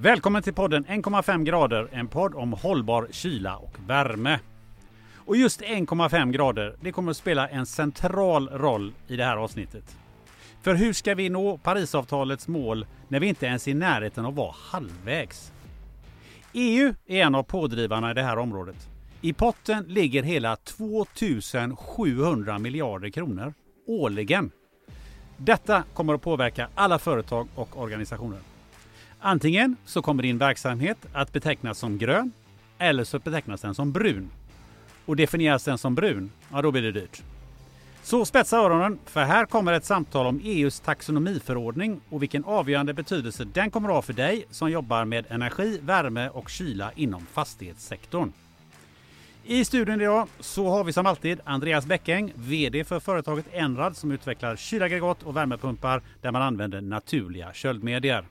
Välkommen till podden 1,5 grader, en podd om hållbar kyla och värme. Och just 1,5 grader, det kommer att spela en central roll i det här avsnittet. För hur ska vi nå Parisavtalets mål när vi inte ens är i närheten av att vara halvvägs? EU är en av pådrivarna i det här området. I potten ligger hela 2700 miljarder kronor årligen. Detta kommer att påverka alla företag och organisationer. Antingen så kommer din verksamhet att betecknas som grön eller så betecknas den som brun. Och definieras den som brun, ja då blir det dyrt. Så spetsa öronen, för här kommer ett samtal om EUs taxonomiförordning och vilken avgörande betydelse den kommer att ha för dig som jobbar med energi, värme och kyla inom fastighetssektorn. I studion idag så har vi som alltid Andreas Bäckäng, VD för företaget Enrad som utvecklar kylaggregat och värmepumpar där man använder naturliga köldmedier.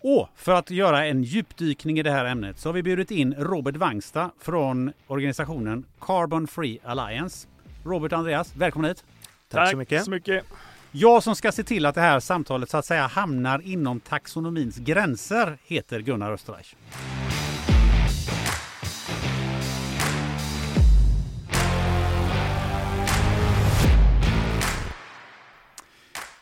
Och för att göra en djupdykning i det här ämnet så har vi bjudit in Robert Wangsta från organisationen Carbon Free Alliance. Robert och Andreas, välkomna hit! Tack, Tack så mycket. så mycket! Jag som ska se till att det här samtalet så att säga hamnar inom taxonomins gränser heter Gunnar Österreich.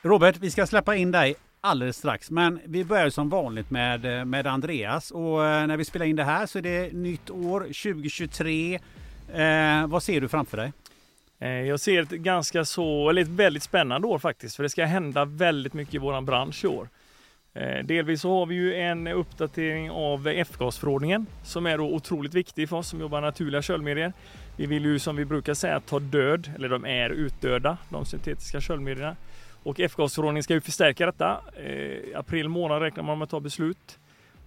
Robert, vi ska släppa in dig alldeles strax. Men vi börjar som vanligt med, eh, med Andreas. Och eh, när vi spelar in det här så är det nytt år 2023. Eh, vad ser du framför dig? Eh, jag ser ett ganska så, eller ett väldigt spännande år faktiskt. För det ska hända väldigt mycket i våran bransch i år. Delvis så har vi ju en uppdatering av F-gasförordningen som är då otroligt viktig för oss som jobbar naturliga köldmedier. Vi vill ju som vi brukar säga ta död, eller de är utdöda, de syntetiska köldmedierna. Och F-gasförordningen ska ju förstärka detta. Eh, I eh, april månad räknar man med att ta beslut.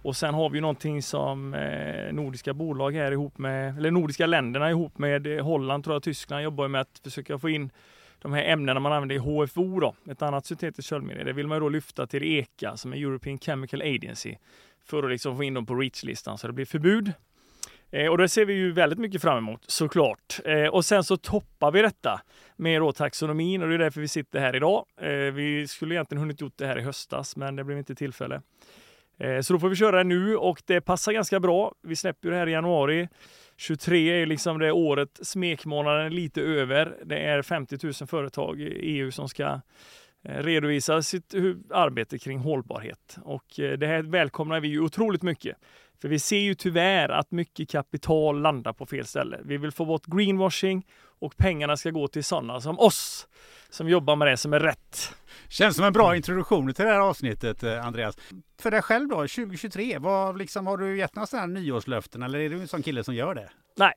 Och sen har vi ju någonting som eh, nordiska bolag här ihop med, eller nordiska länderna ihop med eh, Holland, tror jag, Tyskland jobbar med att försöka få in de här ämnena man använder i HFO då, ett annat syntetiskt köldmedel. Det vill man ju då lyfta till ECA som är European Chemical Agency för att liksom få in dem på REACH-listan så det blir förbud Eh, och det ser vi ju väldigt mycket fram emot såklart. Eh, och sen så toppar vi detta med då taxonomin och det är därför vi sitter här idag. Eh, vi skulle egentligen hunnit gjort det här i höstas, men det blev inte tillfälle. Eh, så då får vi köra det nu och det passar ganska bra. Vi släpper det här i januari. 23 är liksom det året, smekmånaden är lite över. Det är 50 000 företag i EU som ska eh, redovisa sitt arbete kring hållbarhet. Och eh, det här välkomnar vi ju otroligt mycket. För vi ser ju tyvärr att mycket kapital landar på fel ställe. Vi vill få bort greenwashing och pengarna ska gå till sådana som oss som jobbar med det som är rätt. Känns som en bra introduktion till det här avsnittet eh, Andreas. För dig själv då, 2023, vad liksom, har du gett några sådana nyårslöften eller är du en sån kille som gör det? Nej,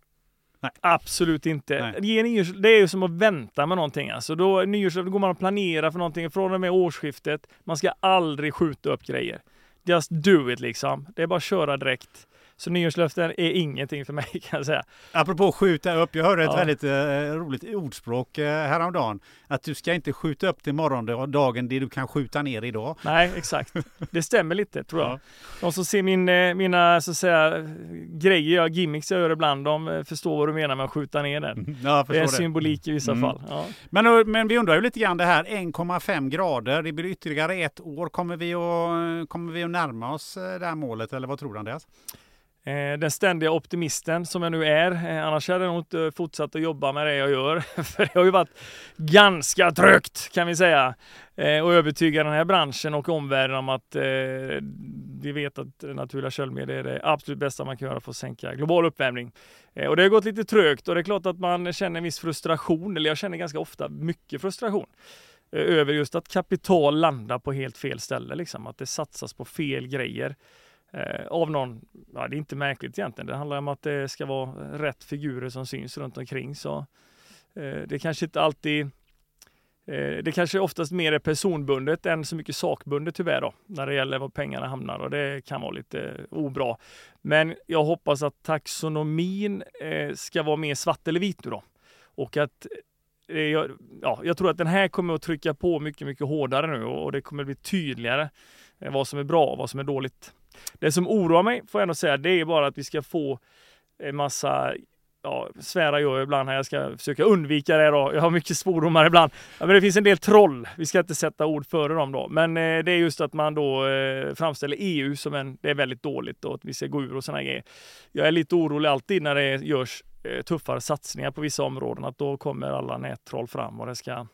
Nej. Absolut inte. Nej. Det är ju som att vänta med någonting. Alltså då, nyårslöften går man och planerar för någonting från och med årsskiftet. Man ska aldrig skjuta upp grejer. Just do it liksom. Det är bara att köra direkt. Så nyårslöften är ingenting för mig kan jag säga. Apropå skjuta upp, jag hörde ett ja. väldigt eh, roligt ordspråk eh, häromdagen. Att du ska inte skjuta upp till morgondagen det du kan skjuta ner idag. Nej, exakt. Det stämmer lite tror jag. Ja. De som ser min, eh, mina så att säga, grejer, jag, gimmicks jag gör ibland, de eh, förstår vad du menar med att skjuta ner den. Mm, ja, det är det. symbolik i vissa mm. fall. Ja. Men, eh, men vi undrar ju lite grann det här 1,5 grader, det blir ytterligare ett år. Kommer vi att, kommer vi att närma oss det här målet eller vad tror du Andreas? Eh, den ständiga optimisten som jag nu är. Eh, annars hade jag nog inte eh, fortsatt att jobba med det jag gör. För det har ju varit ganska trögt kan vi säga. Och övertyga den här branschen och omvärlden om att vi vet att naturliga köldmedel är det absolut bästa man kan göra för att sänka global uppvärmning. Och det har gått lite trögt och det är klart att man känner en viss frustration, eller jag känner ganska ofta mycket frustration över just att kapital landar på helt fel ställe. Liksom. Att det satsas på fel grejer. Eh, av någon, ja, det är inte märkligt egentligen. Det handlar om att det ska vara rätt figurer som syns runt omkring. Så eh, det kanske inte alltid eh, det kanske oftast mer är personbundet än så mycket sakbundet tyvärr då, när det gäller var pengarna hamnar och det kan vara lite obra. Men jag hoppas att taxonomin eh, ska vara mer svart eller vit nu då. Och att eh, jag, ja, jag tror att den här kommer att trycka på mycket, mycket hårdare nu och det kommer bli tydligare eh, vad som är bra och vad som är dåligt. Det som oroar mig, får jag ändå säga, det är bara att vi ska få en massa ja, svära gör jag ibland här. Jag ska försöka undvika det då. Jag har mycket svordomar ibland. Ja, men det finns en del troll. Vi ska inte sätta ord före dem då. Men eh, det är just att man då eh, framställer EU som en, det är väldigt dåligt och att vi ska gå ur och sådana grejer. Jag är lite orolig alltid när det görs eh, tuffare satsningar på vissa områden att då kommer alla nättroll fram och det ska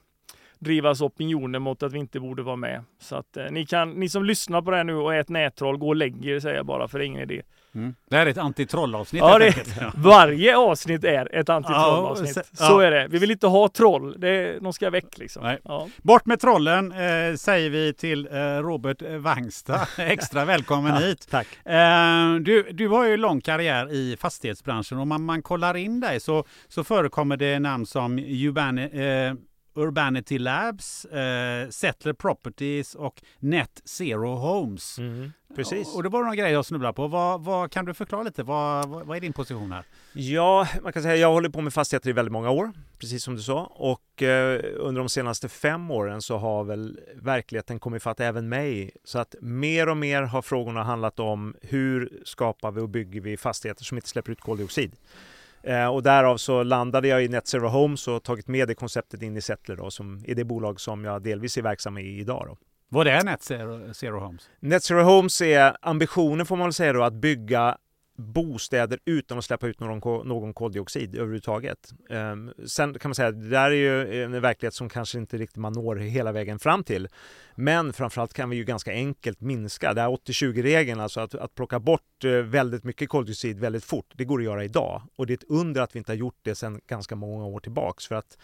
drivas opinioner mot att vi inte borde vara med. Så att eh, ni, kan, ni som lyssnar på det här nu och är ett nättroll, gå och lägg er säger jag bara för det är ingen idé. Mm. Det här är ett antitrollavsnitt ja, det. Ja. Varje avsnitt är ett antitrollavsnitt. Ja, så ja. är det. Vi vill inte ha troll. Det, de ska väck liksom. Bort med trollen eh, säger vi till eh, Robert Wangsta. Extra välkommen hit. Tack. Eh, du, du har ju lång karriär i fastighetsbranschen och om man, man kollar in dig så, så förekommer det namn som Ubani, eh, Urbanity Labs, eh, Settler Properties och Net Zero Homes. Mm, precis. Och, det var några grejer jag snubblade på. Vad, vad, kan du förklara lite? Vad, vad, vad är din position här? Ja, man kan säga jag håller på med fastigheter i väldigt många år, precis som du sa. Och eh, under de senaste fem åren så har väl verkligheten kommit fatt även mig. Så att mer och mer har frågorna handlat om hur skapar vi och bygger vi fastigheter som inte släpper ut koldioxid. Eh, och därav så landade jag i Net Zero Homes och tagit med det konceptet in i Settler då, som är det bolag som jag delvis är verksam i idag. Då. Vad är Net Zero, Zero Homes? Net Zero Homes är ambitionen får man väl säga då att bygga bostäder utan att släppa ut någon, någon koldioxid överhuvudtaget. Um, sen kan man säga att det där är ju en verklighet som kanske inte riktigt man når hela vägen fram till. Men framförallt kan vi ju ganska enkelt minska. Det här 80-20-regeln, alltså att, att plocka bort eh, väldigt mycket koldioxid väldigt fort, det går att göra idag. Och det är ett under att vi inte har gjort det sedan ganska många år tillbaks. För att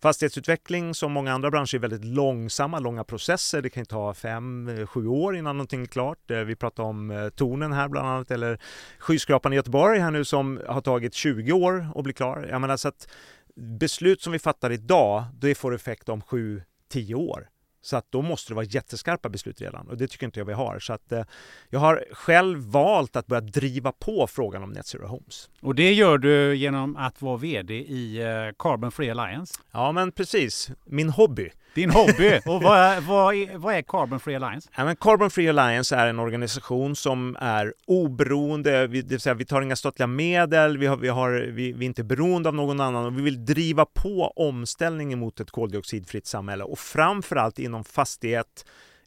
fastighetsutveckling som många andra branscher är väldigt långsamma, långa processer. Det kan ta fem, eh, sju år innan någonting är klart. Eh, vi pratar om eh, tornen här bland annat eller skyskrapan i Göteborg här nu som har tagit 20 år att bli klar. Jag menar så att beslut som vi fattar idag, det får effekt om 7-10 år. Så att då måste det vara jätteskarpa beslut redan och det tycker inte jag vi har. Så att eh, jag har själv valt att börja driva på frågan om Net Zero Homes. Och det gör du genom att vara VD i eh, Carbon Free Alliance. Ja men precis, min hobby. Din hobby. Och vad är, vad, är, vad är Carbon Free Alliance? Ja, men Carbon Free Alliance är en organisation som är oberoende, vi, det vill säga vi tar inga statliga medel, vi, har, vi, har, vi, vi är inte beroende av någon annan och vi vill driva på omställningen mot ett koldioxidfritt samhälle och framförallt inom fastighet,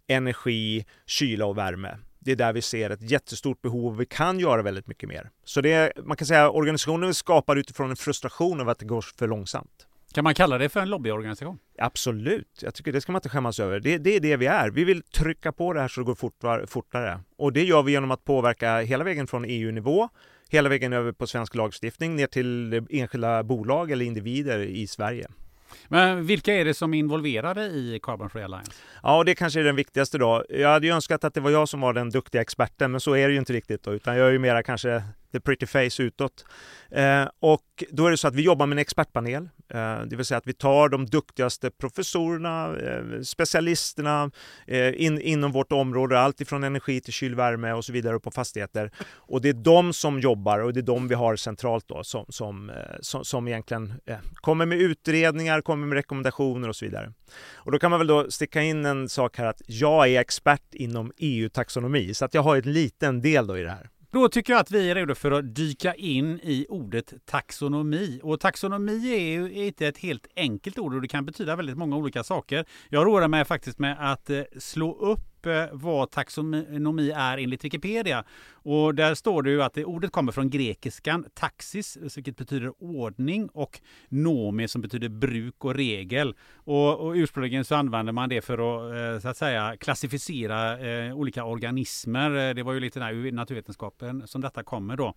energi, kyla och värme. Det är där vi ser ett jättestort behov och vi kan göra väldigt mycket mer. Så det man kan säga organisationen skapar utifrån en frustration över att det går för långsamt. Kan man kalla det för en lobbyorganisation? Absolut, jag tycker det ska man inte skämmas över. Det, det är det vi är. Vi vill trycka på det här så det går fortare, fortare. Och det gör vi genom att påverka hela vägen från EU-nivå, hela vägen över på svensk lagstiftning, ner till enskilda bolag eller individer i Sverige. Men vilka är det som är involverade i Carbon Free Alliance? Ja, och det kanske är den viktigaste då. Jag hade ju önskat att det var jag som var den duktiga experten, men så är det ju inte riktigt då, utan jag är ju mera kanske the pretty face utåt. Eh, och då är det så att vi jobbar med en expertpanel, eh, det vill säga att vi tar de duktigaste professorerna, eh, specialisterna eh, in, inom vårt område, allt ifrån energi till kylvärme och så vidare på fastigheter. Och det är de som jobbar och det är de vi har centralt då som, som, eh, som, som egentligen eh, kommer med utredningar, kommer med rekommendationer och så vidare. Och då kan man väl då sticka in en sak här att jag är expert inom EU-taxonomi så att jag har en liten del då i det här. Då tycker jag att vi är redo för att dyka in i ordet taxonomi. Och taxonomi är ju inte ett helt enkelt ord och det kan betyda väldigt många olika saker. Jag roar mig faktiskt med att eh, slå upp eh, vad taxonomi är enligt Wikipedia. Och där står det ju att det ordet kommer från grekiskan taxis, vilket betyder ordning och nomi som betyder bruk och regel. Och, och ursprungligen så använder man det för att, eh, så att säga, klassificera eh, olika organismer. Eh, det var ju lite där ur naturvetenskapen som detta kommer då.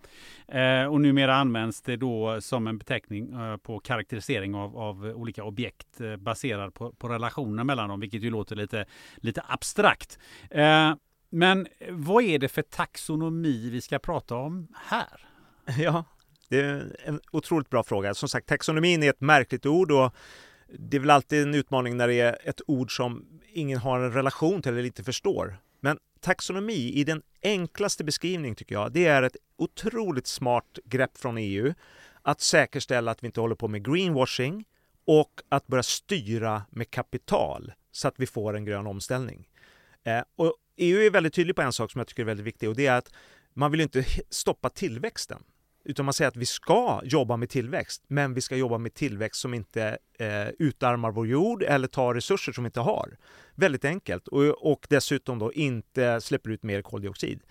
Eh, och numera används det då som en beteckning eh, på karaktärisering av, av olika objekt eh, baserad på, på relationer mellan dem, vilket ju låter lite, lite abstrakt. Eh, men eh, vad är det för taxonomi vi ska prata om här? Ja, det är en otroligt bra fråga. Som sagt, taxonomin är ett märkligt ord och det är väl alltid en utmaning när det är ett ord som ingen har en relation till eller inte förstår. Men taxonomi i den enklaste beskrivning tycker jag, det är ett otroligt smart grepp från EU att säkerställa att vi inte håller på med greenwashing och att börja styra med kapital så att vi får en grön omställning. Eh, och EU är väldigt tydlig på en sak som jag tycker är väldigt viktig och det är att man vill inte stoppa tillväxten. Utan man säger att vi ska jobba med tillväxt, men vi ska jobba med tillväxt som inte eh, utarmar vår jord eller tar resurser som vi inte har. Väldigt enkelt. Och, och dessutom då inte släpper ut mer koldioxid.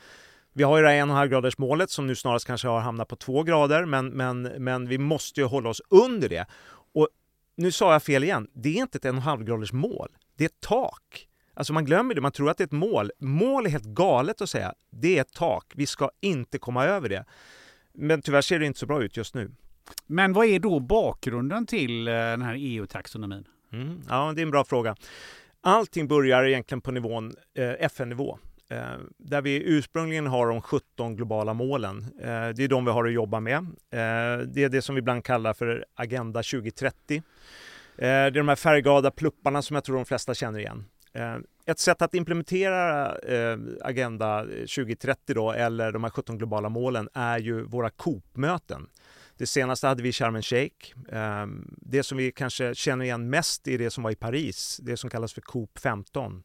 Vi har ju det här 1,5 graders målet som nu snarast kanske har hamnat på 2 grader, men, men, men vi måste ju hålla oss under det. Och nu sa jag fel igen. Det är inte ett 1,5 graders mål. Det är ett tak. Alltså man glömmer det, man tror att det är ett mål. Mål är helt galet att säga. Det är ett tak. Vi ska inte komma över det. Men tyvärr ser det inte så bra ut just nu. Men vad är då bakgrunden till eh, den här EU-taxonomin? Mm, ja, det är en bra fråga. Allting börjar egentligen på nivån eh, FN-nivå. Eh, där vi ursprungligen har de 17 globala målen. Eh, det är de vi har att jobba med. Det är det som vi ibland kallar för Agenda 2030. Det är de här färgglada plupparna som jag tror de flesta känner igen. Eh, ett sätt att implementera eh, Agenda eh, 2030 då, eller de här 17 globala målen är ju våra COP-möten. Det senaste hade vi i Sharm el-Sheikh. Ehm, det som vi kanske känner igen mest är det som var i Paris, det som kallas för COP 15.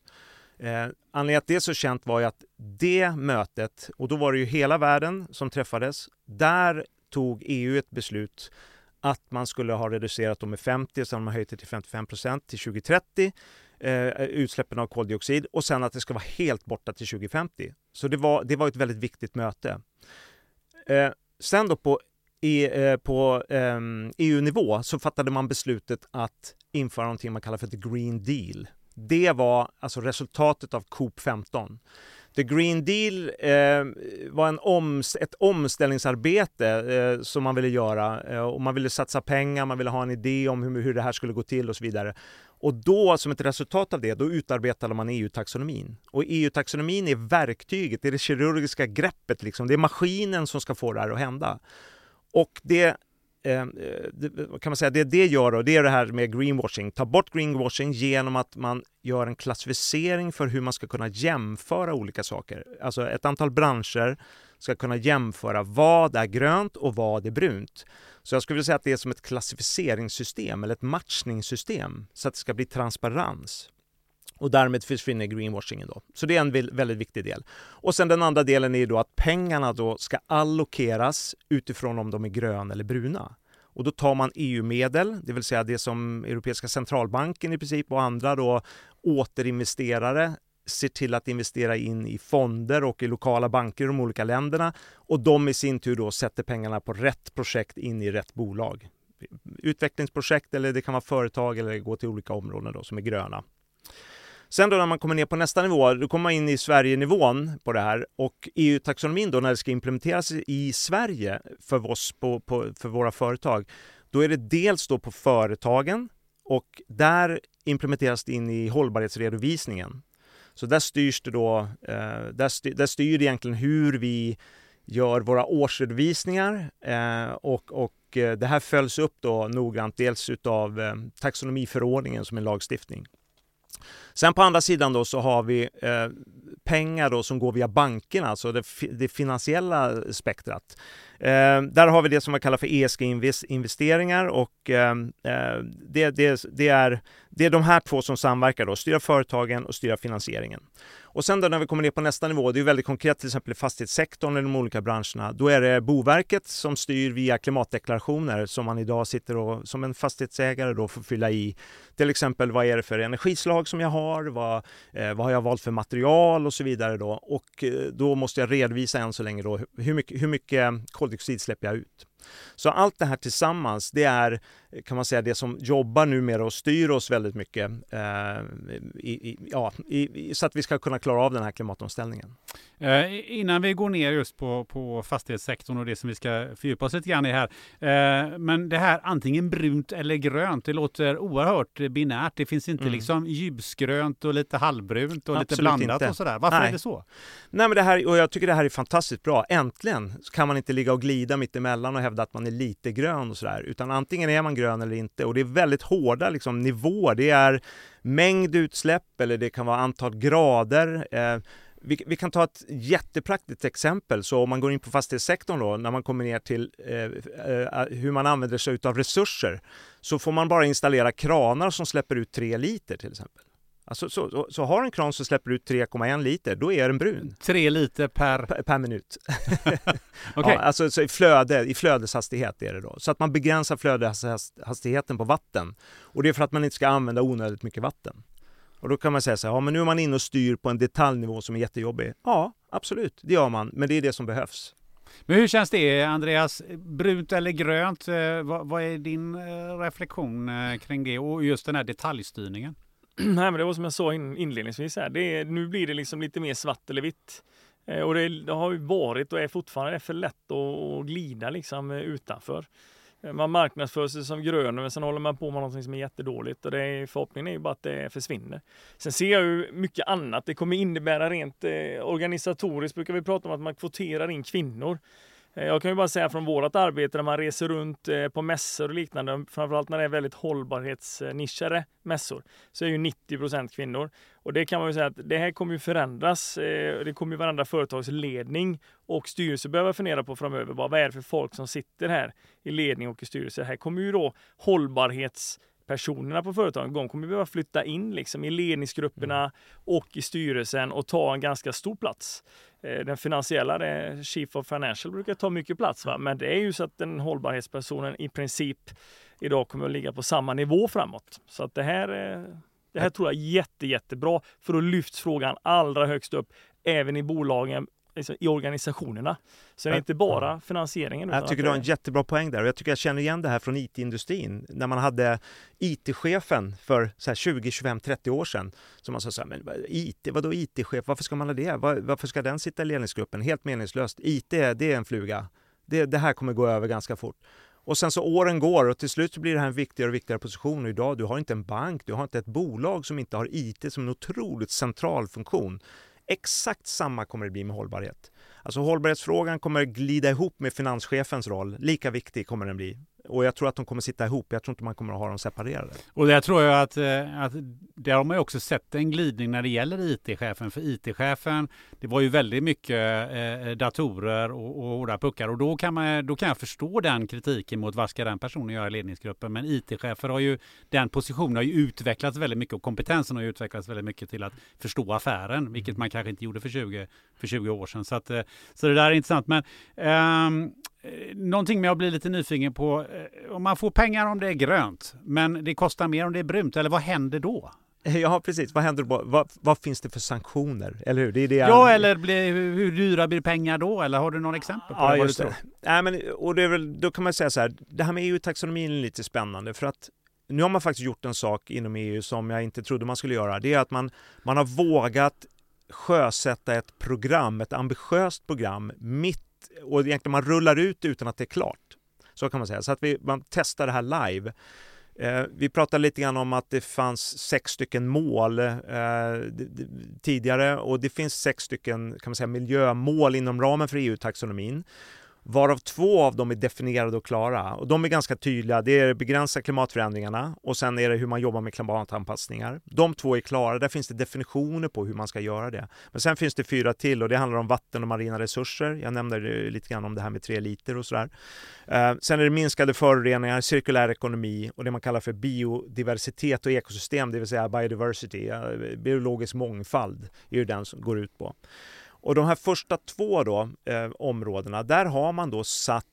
Eh, anledningen att det är så känt var ju att det mötet, och då var det ju hela världen som träffades, där tog EU ett beslut att man skulle ha reducerat dem med 50, sen har man höjt det till 55 procent till 2030, eh, utsläppen av koldioxid och sen att det ska vara helt borta till 2050. Så det var, det var ett väldigt viktigt möte. Eh, sen då på, i, eh, på ehm, e EU-nivå så fattade man beslutet att införa någonting man kallar för the Green Deal. Det var alltså resultatet av COP 15. The Green Deal eh, var en oms ett omställningsarbete eh, som man ville göra eh, och man ville satsa pengar, man ville ha en idé om hur, hur det här skulle gå till och så vidare. Och då som ett resultat av det, då utarbetade man EU-taxonomin. Och EU-taxonomin är verktyget, det är det kirurgiska greppet liksom. Det är maskinen som ska få det här att hända. Och det eh, kan man säga, det det gör då, det är det här med greenwashing. Ta bort greenwashing genom att man gör en klassificering för hur man ska kunna jämföra olika saker. Alltså ett antal branscher ska kunna jämföra vad är grönt och vad är brunt. Så jag skulle vilja säga att det är som ett klassificeringssystem eller ett matchningssystem så att det ska bli transparens. Och därmed försvinner greenwashingen då. Så det är en väldigt viktig del. Och sen den andra delen är då att pengarna då ska allokeras utifrån om de är gröna eller bruna. Och då tar man EU-medel, det vill säga det som Europeiska centralbanken i princip och andra då återinvesterare ser till att investera in i fonder och i lokala banker i de olika länderna och de i sin tur då sätter pengarna på rätt projekt in i rätt bolag. Utvecklingsprojekt eller det kan vara företag eller gå till olika områden då som är gröna. Sen då när man kommer ner på nästa nivå, då kommer man in i Sverige-nivån på det här och EU-taxonomin då när det ska implementeras i Sverige för oss på, på, för våra företag, då är det dels då på företagen och där implementeras det in i hållbarhetsredovisningen. Så där styrs det då, eh, där, styr, där styr det egentligen hur vi gör våra årsredovisningar eh, och, och eh, det här följs upp då noggrant dels utav taxonomiförordningen som är lagstiftning. Sen på andra sidan då så har vi pengar då som går via bankerna, alltså det, det finansiella spektrat. Eh, där har vi det som man kallar för ESG-investeringar och ehm, eh, det, det, det, är, det är de här två som samverkar då, styra företagen och styra finansieringen. Och sen då när vi kommer ner på nästa nivå, det är väldigt konkret till exempel i fastighetssektorn eller de olika branscherna. Då är det Boverket som styr via klimatdeklarationer som man idag sitter och som en fastighetsägare då får fylla i. Till exempel vad är det för energislag som jag har? Vad, eh, vad har jag valt för material och så vidare då? Och eh, då måste jag redovisa än så länge då hur mycket, hur mycket koldioxid koldioxid släpper jag ut? Så allt det här tillsammans, det är kan man säga det som jobbar numera och styr oss väldigt mycket eh, i, i, ja, i, så att vi ska kunna klara av den här klimatomställningen. Eh, innan vi går ner just på, på fastighetssektorn och det som vi ska fördjupa oss lite grann i här. Eh, men det här antingen brunt eller grönt, det låter oerhört binärt. Det finns inte mm. liksom ljusgrönt och lite halvbrunt och Absolut lite blandat inte. och sådär. Varför Nej. är det så? Nej, men det här, och jag tycker det här är fantastiskt bra. Äntligen kan man inte ligga och glida mitt emellan och hävda att man är lite grön och sådär, utan antingen är man grön eller inte. Och det är väldigt hårda liksom, nivåer. Det är mängd utsläpp eller det kan vara antal grader. Eh, vi, vi, kan ta ett jättepraktiskt exempel. Så om man går in på fastighetssektorn då, när man kommer ner till eh, eh, eh hur man använder sig av resurser, så får man bara installera kranar som släpper ut tre liter till exempel. Alltså, så, så, så har en kran som släpper ut 3,1 liter, då är den brun. Tre liter per... Per, per minut. Okej. ja, alltså så i, flöde, i flödeshastighet är det då. Så att man begränsar flödeshastigheten på vatten. Och det är för att man inte ska använda onödigt mycket vatten. Och då kan man säga så här, ja men nu är man inne och styr på en detaljnivå som är jättejobbig. Ja, absolut, det gör man, men det är det som behövs. Men hur känns det Andreas? Brunt eller grönt? Eh, vad, vad är din eh, reflektion eh, kring det och just den här detaljstyrningen? Nej, men det var som jag sa in, inledningsvis här. Det är, nu blir det liksom lite mer svart eller vitt. Eh, och det, det, har ju varit och är fortfarande för lätt att, att glida liksom eh, utanför. Eh, man marknadsför sig som grön men sen håller man på med något som är jättedåligt och det är, förhoppningen är ju bara att det försvinner. Sen ser jag ju mycket annat. Det kommer innebära rent eh, organisatoriskt brukar vi prata om att man kvoterar in kvinnor. Eh, jag kan ju bara säga från vårt arbete när man reser runt eh, på mässor och liknande, framförallt när det är väldigt hållbarhetsnischade mässor, så är ju 90% kvinnor. Och det kan man ju säga att det här kommer ju förändras. Eh, det kommer ju varandra företagsledning och styrelse behöva fundera på framöver. Vad är det för folk som sitter här i ledning och i styrelse? Här kommer ju då hållbarhets personerna på företagen, de kommer behöva flytta in liksom i ledningsgrupperna mm. och i styrelsen och ta en ganska stor plats. Eh, den finansiella, Chief of Financial, brukar ta mycket plats. Va? Men det är ju så att den hållbarhetspersonen i princip idag kommer att ligga på samma nivå framåt. Så att det här, det här tror jag är jätte, jättebra för att lyfts frågan allra högst upp även i bolagen liksom, i organisationerna. Så det är inte bara finansieringen. Jag tycker du har en jättebra poäng där och jag tycker jag känner igen det här från IT-industrin. När man hade IT-chefen för så 20, 25, 30 år sedan. Som man sa så här, men IT, vadå IT-chef, varför ska man ha det? Var, varför ska den sitta i ledningsgruppen? Helt meningslöst. IT, det är en fluga. Det, det här kommer gå över ganska fort. Och sen så åren går och till slut blir det här en viktigare och viktigare position. Och idag, du har inte en bank, du har inte ett bolag som inte har IT som en otroligt central funktion. Exakt samma kommer det bli med hållbarhet. Alltså hållbarhetsfrågan kommer glida ihop med finanschefens roll. Lika viktig kommer den bli. Och jag tror att de kommer sitta ihop. Jag tror inte man kommer att ha dem separerade. Och där tror jag att, eh, att där har man ju också sett en glidning när det gäller IT-chefen. För IT-chefen, det var ju väldigt mycket eh, eh, datorer och, och hårda puckar. Och då kan, man, då kan jag förstå den kritiken mot vad ska den personen göra i ledningsgruppen. Men IT-chefer har ju, den positionen har ju utvecklats väldigt mycket och kompetensen har utvecklats väldigt mycket till att förstå affären, vilket man kanske inte gjorde för 20, för 20 år sedan. Så, att, eh, så det där är intressant. Men um, någonting med att bli lite nyfiken på Eh, om man får pengar om det är grönt, men det kostar mer om det är brunt, eller vad händer då? Ja, precis. Vad händer då? Vad, vad, finns det för sanktioner? Eller hur? Det är det ja, eller blir, hur, hur dyra blir pengar då? Eller har du någon exempel på ja, det? Just det. Nej, men, och det är väl, då kan man säga så här, det här med EU-taxonomin är lite spännande för att nu har man faktiskt gjort en sak inom EU som jag inte trodde man skulle göra. Det är att man, man har vågat sjösätta ett program, ett ambitiöst program mitt och egentligen man rullar ut utan att det är klart. Så kan man säga. Så att vi, man testar det här live. Eh, vi pratade lite grann om att det fanns sex stycken mål eh, tidigare och det finns sex stycken kan man säga, miljömål inom ramen för EU-taxonomin varav två av dem är definierade och klara. Och de är ganska tydliga. Det är begränsa klimatförändringarna och sen är det hur man jobbar med klimatanpassningar. De två är klara. Där finns det definitioner på hur man ska göra det. Men sen finns det fyra till och det handlar om vatten och marina resurser. Jag nämnde lite grann om det här med tre liter och sådär. Eh, sen är det minskade föroreningar, cirkulär ekonomi och det man kallar för biodiversitet och ekosystem, det vill säga biodiversity, eh, biologisk mångfald, är ju den som går ut på. Och de här första två då, eh, områdena, där har man då satt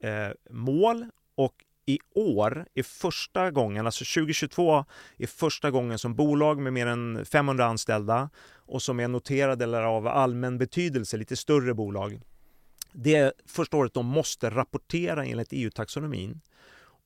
eh, mål och i år är första gången, alltså 2022 är första gången som bolag med mer än 500 anställda och som är noterade eller av allmän betydelse, lite större bolag. Det är första året de måste rapportera enligt EU-taxonomin.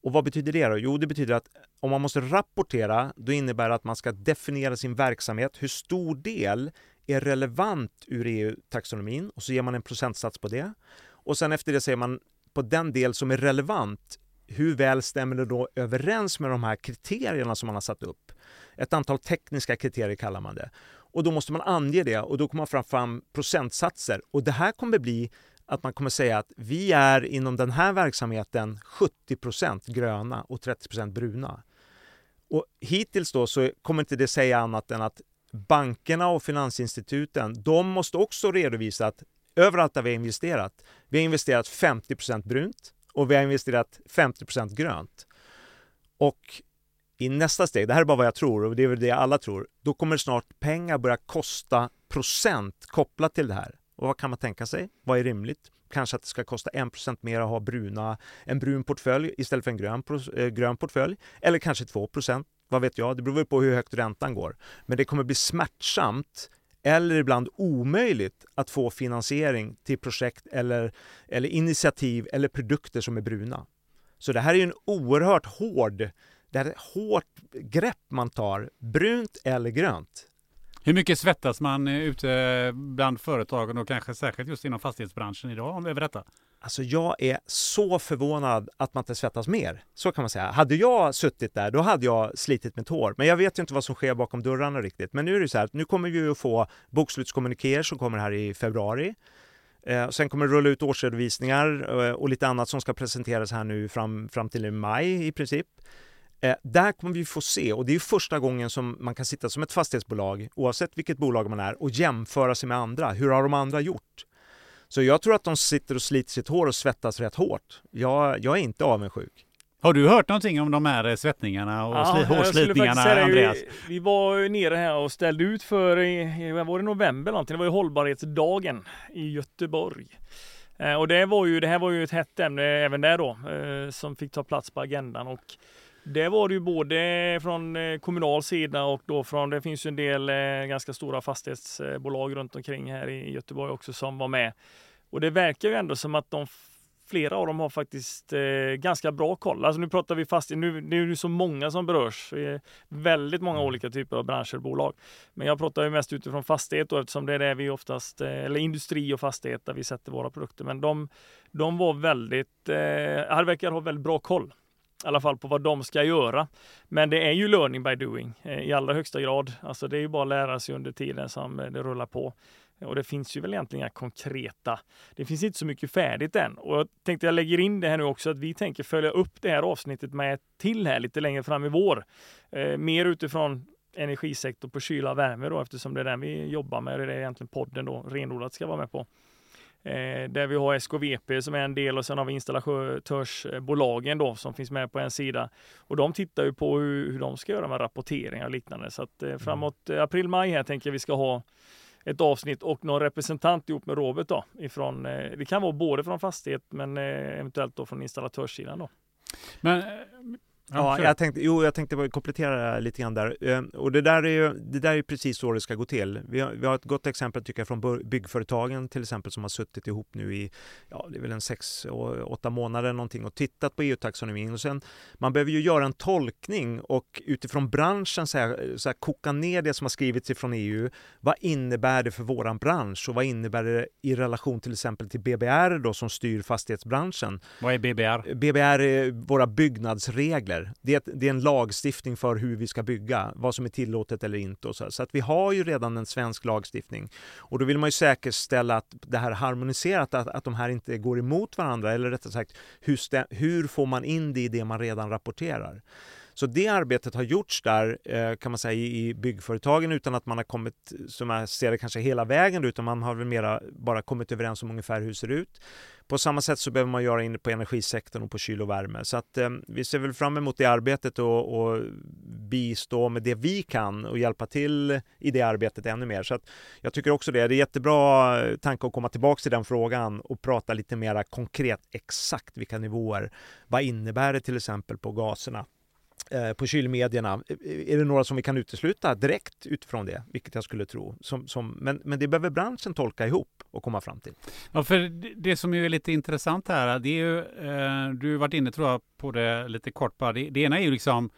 Och vad betyder det då? Jo, det betyder att om man måste rapportera, då innebär det att man ska definiera sin verksamhet. Hur stor del är relevant ur EU-taxonomin och så ger man en procentsats på det. Och sen efter det säger man på den del som är relevant, hur väl stämmer det då överens med de här kriterierna som man har satt upp? Ett antal tekniska kriterier kallar man det. Och då måste man ange det och då kommer man fram, fram procentsatser. Och det här kommer bli att man kommer säga att vi är inom den här verksamheten 70% gröna och 30% bruna. Och hittills då så kommer inte det säga annat än att bankerna och finansinstituten, de måste också redovisa att överallt där vi har investerat, vi har investerat 50% brunt och vi har investerat 50% grönt. Och i nästa steg, det här är bara vad jag tror och det är väl det alla tror, då kommer snart pengar börja kosta procent kopplat till det här. Och vad kan man tänka sig? Vad är rimligt? Kanske att det ska kosta 1% mer att ha bruna, en brun portfölj istället för en grön, eh, grön portfölj. Eller kanske 2%, vad vet jag? Det beror väl på hur högt räntan går. Men det kommer bli smärtsamt eller ibland omöjligt att få finansiering till projekt eller, eller initiativ eller produkter som är bruna. Så det här är en oerhört hård, det är ett hårt grepp man tar, brunt eller grönt. Hur mycket svettas man eh, ute bland företagen och kanske särskilt just inom fastighetsbranschen idag över detta? Alltså jag är så förvånad att man inte svettas mer. Så kan man säga. Hade jag suttit där, då hade jag slitit mitt hår. Men jag vet ju inte vad som sker bakom dörrarna riktigt. Men nu är det så här, nu kommer vi att få bokslutskommunikéer som kommer här i februari. Eh, sen kommer det rulla ut årsredovisningar eh, och lite annat som ska presenteras här nu fram, fram till maj i princip. Eh, där kommer vi få se, och det är första gången som man kan sitta som ett fastighetsbolag, oavsett vilket bolag man är, och jämföra sig med andra. Hur har de andra gjort? Så jag tror att de sitter och sliter sitt hår och svettas rätt hårt. Jag, jag är inte avundsjuk. Har du hört någonting om de här svettningarna och ja, hårslitningarna, Andreas? Det, vi var nere här och ställde ut för, i, var det november någonting? Det var ju hållbarhetsdagen i Göteborg. Eh, och det var ju, det här var ju ett hett ämne även där då, eh, som fick ta plats på agendan. Och det var det ju både från eh, kommunal sida och då från, det finns ju en del eh, ganska stora fastighetsbolag runt omkring här i Göteborg också som var med. Och det verkar ju ändå som att de flera av dem har faktiskt eh, ganska bra koll. Alltså nu pratar vi fastighet, nu det är ju så många som berörs. väldigt många olika typer av branscher och bolag. Men jag pratar ju mest utifrån fastighet då, eftersom det är det vi oftast, eh, eller industri och fastighet där vi sätter våra produkter. Men de, de var väldigt, eh, verkar ha väldigt bra koll i alla fall på vad de ska göra. Men det är ju learning by doing eh, i allra högsta grad. Alltså det är ju bara att lära sig under tiden som eh, det rullar på. Och det finns ju väl egentligen inga konkreta. Det finns inte så mycket färdigt än. Och jag tänkte jag lägger in det här nu också att vi tänker följa upp det här avsnittet med ett till här lite längre fram i vår. Eh, mer utifrån energisektor på kyla och värme då eftersom det är den vi jobbar med. Det är egentligen podden då renodlat ska vara med på. Eh, där vi har SKVP som är en del och sen har vi installatörsbolagen då som finns med på en sida. Och de tittar ju på hur, hur de ska göra med rapporteringar och liknande. Så att eh, mm. framåt eh, april-maj här tänker jag vi ska ha ett avsnitt och någon representant ihop med Robert då ifrån, det kan vara både från fastighet men eventuellt då från installatörssidan då. Men Ja, jag tänkte, jo, jag tänkte komplettera lite grann där. Ehm, och det där är ju det där är precis så det ska gå till. Vi har, vi har ett gott exempel tycker jag från byggföretagen till exempel som har suttit ihop nu i, ja det är väl en sex, åtta månader någonting och tittat på EU-taxonomin och sen man behöver ju göra en tolkning och utifrån branschen så här, så här, koka ner det som har skrivits ifrån EU. Vad innebär det för våran bransch och vad innebär det i relation till exempel till BBR då som styr fastighetsbranschen? Vad är BBR? BBR är våra byggnadsregler regler. Det är, det är en lagstiftning för hur vi ska bygga, vad som är tillåtet eller inte. Och så. så att vi har ju redan en svensk lagstiftning. Och då vill man ju säkerställa att det här harmoniserat, att, att de här inte går emot varandra. Eller rättare sagt, hur, hur får man in det i det man redan rapporterar? Så det arbetet har gjorts där eh, kan man säga i byggföretagen utan att man har kommit, som jag ser det, kanske hela vägen utan man har väl mera bara kommit överens om ungefär hur det ser ut. På samma sätt så behöver man göra in på energisektorn och på kyl och värme. Så att eh, vi ser väl fram emot det arbetet och, och bistå med det vi kan och hjälpa till i det arbetet ännu mer. Så att jag tycker också det. Det är jättebra eh, tanke att komma tillbaka till den frågan och prata lite mer konkret exakt vilka nivåer. Vad innebär det till exempel på gaserna? Eh, på kylmedierna. Är det några som vi kan utesluta direkt utifrån det, vilket jag skulle tro. Som, som, men, men det behöver branschen tolka ihop och komma fram till. Ja, för det som är lite intressant här, det är ju, eh, du har varit inne tror jag på det lite kort bara. Det, det ena är ju liksom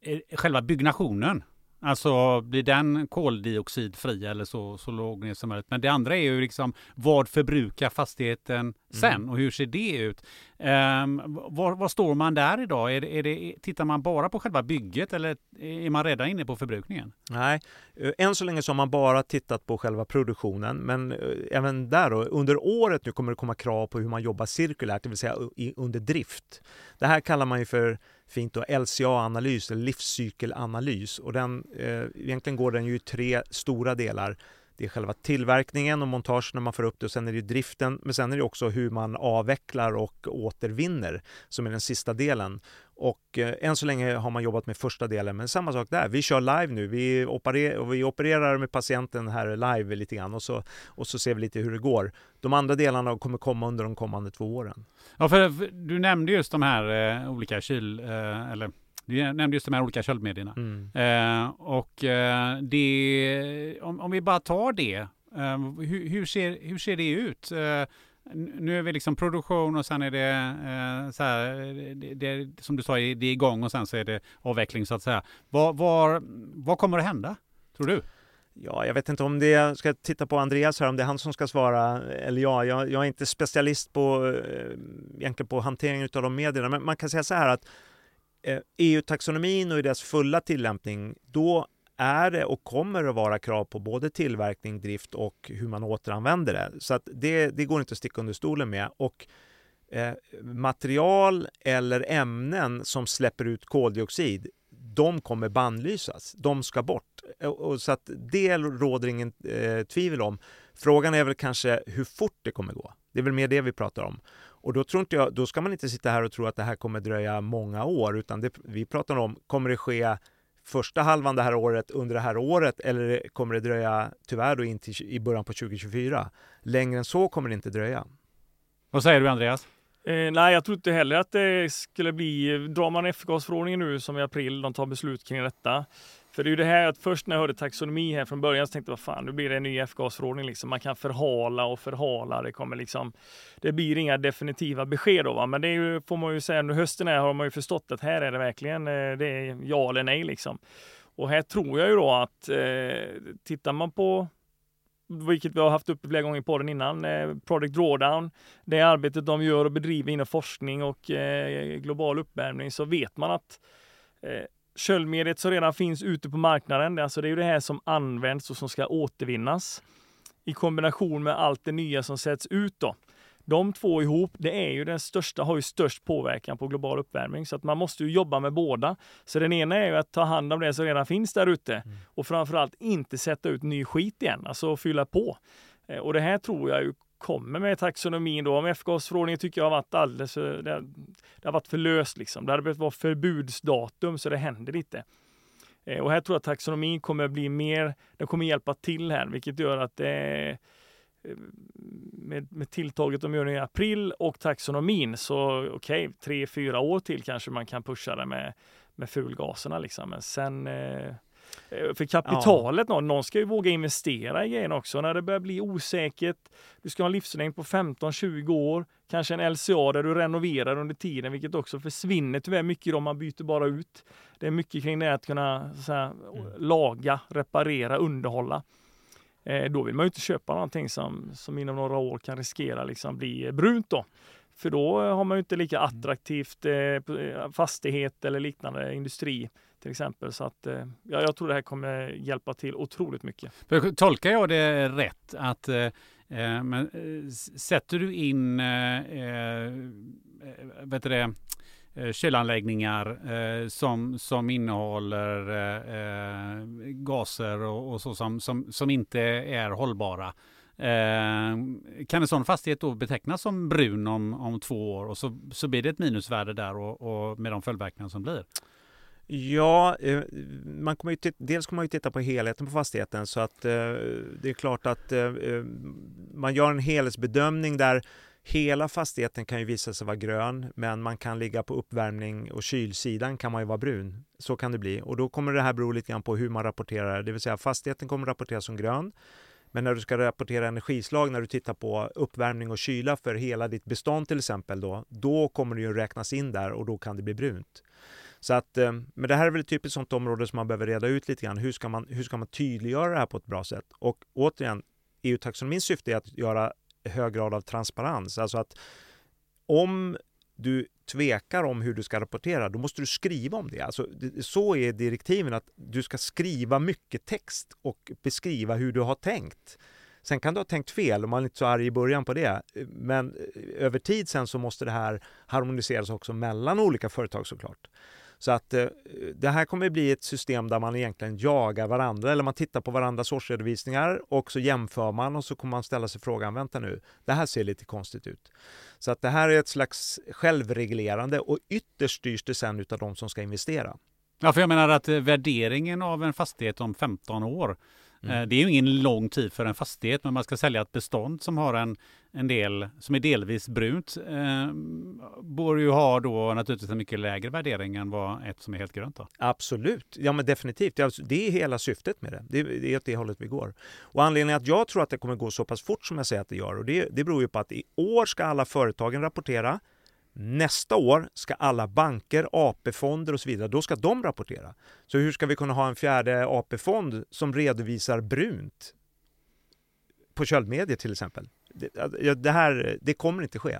eh, själva byggnationen. Alltså blir den koldioxidfri eller så, så låg ner som möjligt. Men det andra är ju liksom vad förbrukar fastigheten sen mm. och hur ser det ut? Um, var, var, står man där idag? Är det, är det, tittar man bara på själva bygget eller är man redan inne på förbrukningen? Nej, eh, än så länge så har man bara tittat på själva produktionen. Men eh, även där då, under året nu kommer det komma krav på hur man jobbar cirkulärt, det vill säga under drift. Det här kallar man ju för fint då, LCA-analys, livscykelanalys. Och den, eh, egentligen går den ju i tre stora delar det är själva tillverkningen och montagen när man får upp det och sen är det driften. Men sen är det också hur man avvecklar och återvinner som är den sista delen. Och eh, än så länge har man jobbat med första delen, men samma sak där. Vi kör live nu. Vi, operer, vi opererar med patienten här live lite grann och så, och så ser vi lite hur det går. De andra delarna kommer komma under de kommande två åren. Ja, för, för du nämnde just de här eh, olika kyl, eh, eller du nämnde just de här olika köldmedierna. Mm. Eh, och eh, det, om, om, vi bara tar det, eh, hur, hur, ser, hur ser det ut? Eh, nu är vi liksom produktion och sen är det eh, så här, det, det, som du sa, det är igång och sen så är det avveckling så att säga. Vad, var, vad kommer att hända, tror du? Ja, jag vet inte om det, ska titta på Andreas här, om det är han som ska svara eller jag. Jag, jag är inte specialist på, eh, egentligen på hanteringen av de medierna, men man kan säga så här att Eh, e EU-taxonomin och i dess fulla tillämpning, då är det och kommer att vara krav på både tillverkning, drift och hur man återanvänder det. Så att det, det går inte att sticka under stolen med. Och eh, material eller ämnen som släpper ut koldioxid, de kommer bannlysas. De ska bort. Och, och så att det råder ingen eh, tvivel om. Frågan är väl kanske hur fort det kommer gå. Det är väl mer det vi pratar om. Och då, tror inte jag, då ska man inte sitta här och tro att det här kommer dröja många år, utan det, vi pratar om, kommer det ske första halvan det här året under det här året eller kommer det dröja tyvärr då in till i början på 2024? Längre än så kommer det inte dröja. Vad säger du Andreas? Eh, nej, jag tror inte heller att det skulle bli, drar man F-gasförordningen nu som i april, de tar beslut kring detta, för det är ju det här att först när jag hörde taxonomi här från början så tänkte jag, vad fan, nu blir det en ny F-gasförordning liksom. Man kan förhala och förhala. Det kommer liksom, det blir inga definitiva besked då, va? men det är ju, får man ju säga, nu hösten här har man ju förstått att här är det verkligen, eh, det är ja eller nej liksom. Och här tror jag ju då att eh, tittar man på vilket vi har haft uppe flera gånger på den innan, eh, Project Drawdown, det arbetet de gör och bedriver inom forskning och eh, global uppvärmning, så vet man att eh, köldmediet som redan finns ute på marknaden, alltså det är ju det här som används och som ska återvinnas i kombination med allt det nya som sätts ut då. De två ihop, det är ju den största, har ju störst påverkan på global uppvärmning, så att man måste ju jobba med båda. Så den ena är ju att ta hand om det som redan finns där ute mm. och framförallt inte sätta ut ny skit igen, alltså fylla på. Eh, och det här tror jag ju kommer med taxonomin då. Om F-gasförordningen tycker jag har varit alldeles för, det, det har varit för löst liksom. Det hade behövt vara förbudsdatum så det händer lite. Eh, och här tror jag att taxonomin kommer bli mer, den kommer hjälpa till här, vilket gör att det eh, med, med tilltaget de gör i april och taxonomin så okej, okay, tre, fyra år till kanske man kan pusha det med, med fulgaserna liksom. Men sen Eh, för kapitalet, ja. någon, någon ska ju våga investera i grejen också. När det börjar bli osäkert, du ska ha en livslängd på 15-20 år, kanske en LCA där du renoverar under tiden, vilket också försvinner tyvärr mycket om man byter bara ut. Det är mycket kring det att kunna här, mm. laga, reparera, underhålla. Eh, då vill man ju inte köpa någonting som, som inom några år kan riskera liksom bli brunt då. För då har man ju inte lika mm. attraktivt eh, fastighet eller liknande industri till exempel. Så att, eh, ja, jag tror det här kommer hjälpa till otroligt mycket. Tolkar jag det rätt att eh, eh men, eh, sätter du in eh, vet det, kylanläggningar eh, som, som innehåller eh, gaser och, och, så som, som, som inte är hållbara. Eh, kan en sån fastighet då betecknas som brun om, om två år och så, så blir det ett minusvärde där och, och med de följdverkningar som blir? Ja, eh, man kommer ju dels kommer man ju titta på helheten på fastigheten så att eh, det är klart att eh, man gör en helhetsbedömning där hela fastigheten kan ju visa sig vara grön men man kan ligga på uppvärmning och kylsidan kan man ju vara brun. Så kan det bli och då kommer det här bero lite grann på hur man rapporterar, det vill säga fastigheten kommer rapporteras som grön men när du ska rapportera energislag, när du tittar på uppvärmning och kyla för hela ditt bestånd till exempel, då, då kommer det ju räknas in där och då kan det bli brunt. Så att, eh, men det här är väl ett typiskt sånt område som man behöver reda ut lite grann. Hur ska man, hur ska man tydliggöra det här på ett bra sätt? Och återigen, EU-taxonomins syfte är att göra hög grad av transparens. Alltså att om du tvekar om hur du ska rapportera, då måste du skriva om det. Alltså, så är direktiven, att du ska skriva mycket text och beskriva hur du har tänkt. Sen kan du ha tänkt fel och man är inte så arg i början på det. Men eh, över tid sen så måste det här harmoniseras också mellan olika företag såklart. Så att eh, det här kommer bli ett system där man egentligen jagar varandra eller man tittar på varandras årsredovisningar och så jämför man och så kommer man ställa sig frågan, vänta nu, det här ser lite konstigt ut. Så att det här är ett slags självreglerande och ytterst styrs det sen utav de som ska investera. Ja, för jag menar att eh, värderingen av en fastighet om 15 år Mm. Eh, det är ju ingen lång tid för en fastighet, men man ska sälja ett bestånd som har en, en del som är delvis brunt. Eh, borde ju ha då naturligtvis en mycket lägre värdering än vad ett som är helt grönt. Då. Absolut, ja men definitivt. Det är hela syftet med det. Det är åt det hållet vi går. Och anledningen att jag tror att det kommer gå så pass fort som jag säger att det gör, och det, det beror ju på att i år ska alla företagen rapportera. Nästa år ska alla banker, AP-fonder och så vidare, då ska de rapportera. Så hur ska vi kunna ha en fjärde AP-fond som redovisar brunt på köldmedier till exempel? Det, det här, det kommer inte ske.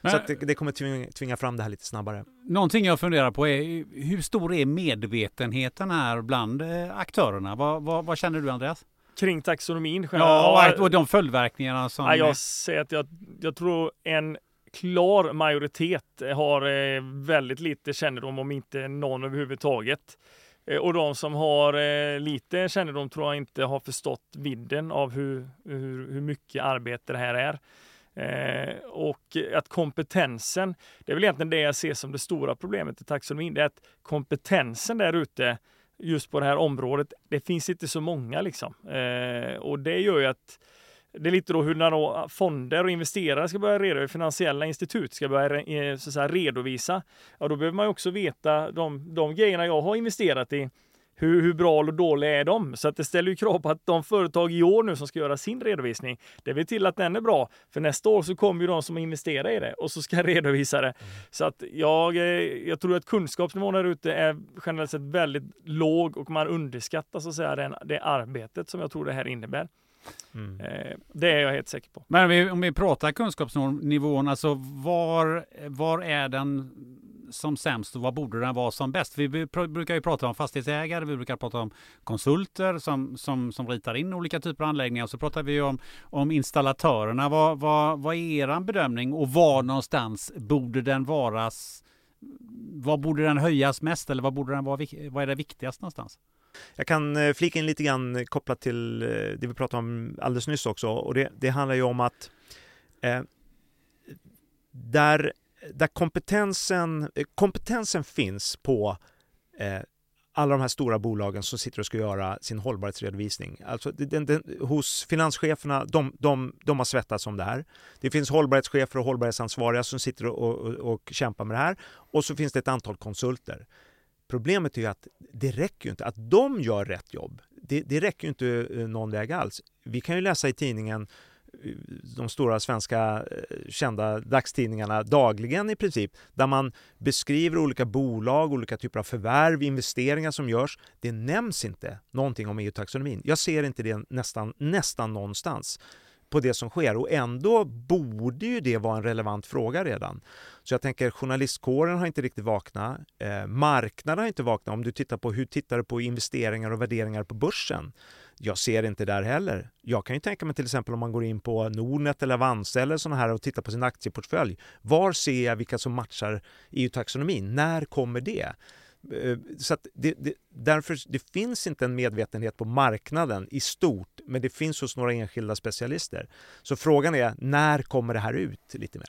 Men, så det, det, kommer tvinga, tvinga, fram det här lite snabbare. Någonting jag funderar på är hur stor är medvetenheten här bland eh, aktörerna? Vad, vad, vad känner du Andreas? Kring taxonomin? Ja, och de följdverkningarna som... Ja, jag säger att jag, jag tror en klar majoritet eh, har eh, väldigt lite kännedom om inte någon överhuvudtaget. Eh, och de som har eh, lite kännedom tror jag inte har förstått vidden av hur, hur, hur mycket arbete det här är. Eh, och att kompetensen, det är väl egentligen det jag ser som det stora problemet i taxonomin, det är att kompetensen där ute just på det här området, det finns inte så många liksom. Eh, och det gör ju att det är lite då hur då fonder och investerare ska börja redovisa, finansiella institut ska börja eh, så säga, redovisa. Ja, då behöver man ju också veta de, de grejerna jag har investerat i. Hur, hur bra eller dåliga är de? Så att det ställer ju krav på att de företag i år nu som ska göra sin redovisning, det vill till att den är bra. För nästa år så kommer ju de som investerar i det och så ska redovisa det. Mm. Så att jag, eh, jag tror att kunskapsnivån där ute är generellt sett väldigt låg och man underskattar så att säga den, det arbetet som jag tror det här innebär. Mm. Eh, det är jag helt säker på. Men om vi pratar kunskapsnivån, alltså var, var är den som sämst och var borde den vara som bäst? Vi brukar ju prata om fastighetsägare, vi brukar prata om konsulter som, som, som ritar in olika typer av anläggningar. Så pratar vi om, om installatörerna. Vad, vad, vad är er bedömning och var någonstans borde den varas? Vad borde den höjas mest eller vad, borde den vara, vad är det viktigast någonstans? Jag kan eh, flika in lite grann kopplat till eh, det vi pratade om alldeles nyss också och det, det handlar ju om att eh, där, där kompetensen, eh, kompetensen finns på eh, alla de här stora bolagen som sitter och ska göra sin hållbarhetsredovisning. Alltså den, den, hos finanscheferna, de, de, de har svettats om det här. Det finns hållbarhetschefer och hållbarhetsansvariga som sitter och, och, och kämpar med det här. Och så finns det ett antal konsulter. Problemet är ju att det räcker ju inte. Att de gör rätt jobb, det, det räcker ju inte eh, någon väg alls. Vi kan ju läsa i tidningen eh, de stora svenska eh, kända dagstidningarna dagligen i princip, där man beskriver olika bolag, olika typer av förvärv, investeringar som görs. Det nämns inte någonting om EU-taxonomin. Jag ser inte det nästan, nästan någonstans på det som sker och ändå borde ju det vara en relevant fråga redan. Så jag tänker journalistkåren har inte riktigt vaknat. Eh, marknaden har inte vaknat. Om du tittar på hur tittar du på investeringar och värderingar på börsen? Jag ser inte där heller. Jag kan ju tänka mig till exempel om man går in på Nordnet eller Avanza eller sådana här och tittar på sin aktieportfölj. Var ser jag vilka som matchar EU-taxonomin? När kommer det? Eh, så det, det, därför det finns inte en medvetenhet på marknaden i stort, men det finns hos några enskilda specialister. Så frågan är, när kommer det här ut lite mer?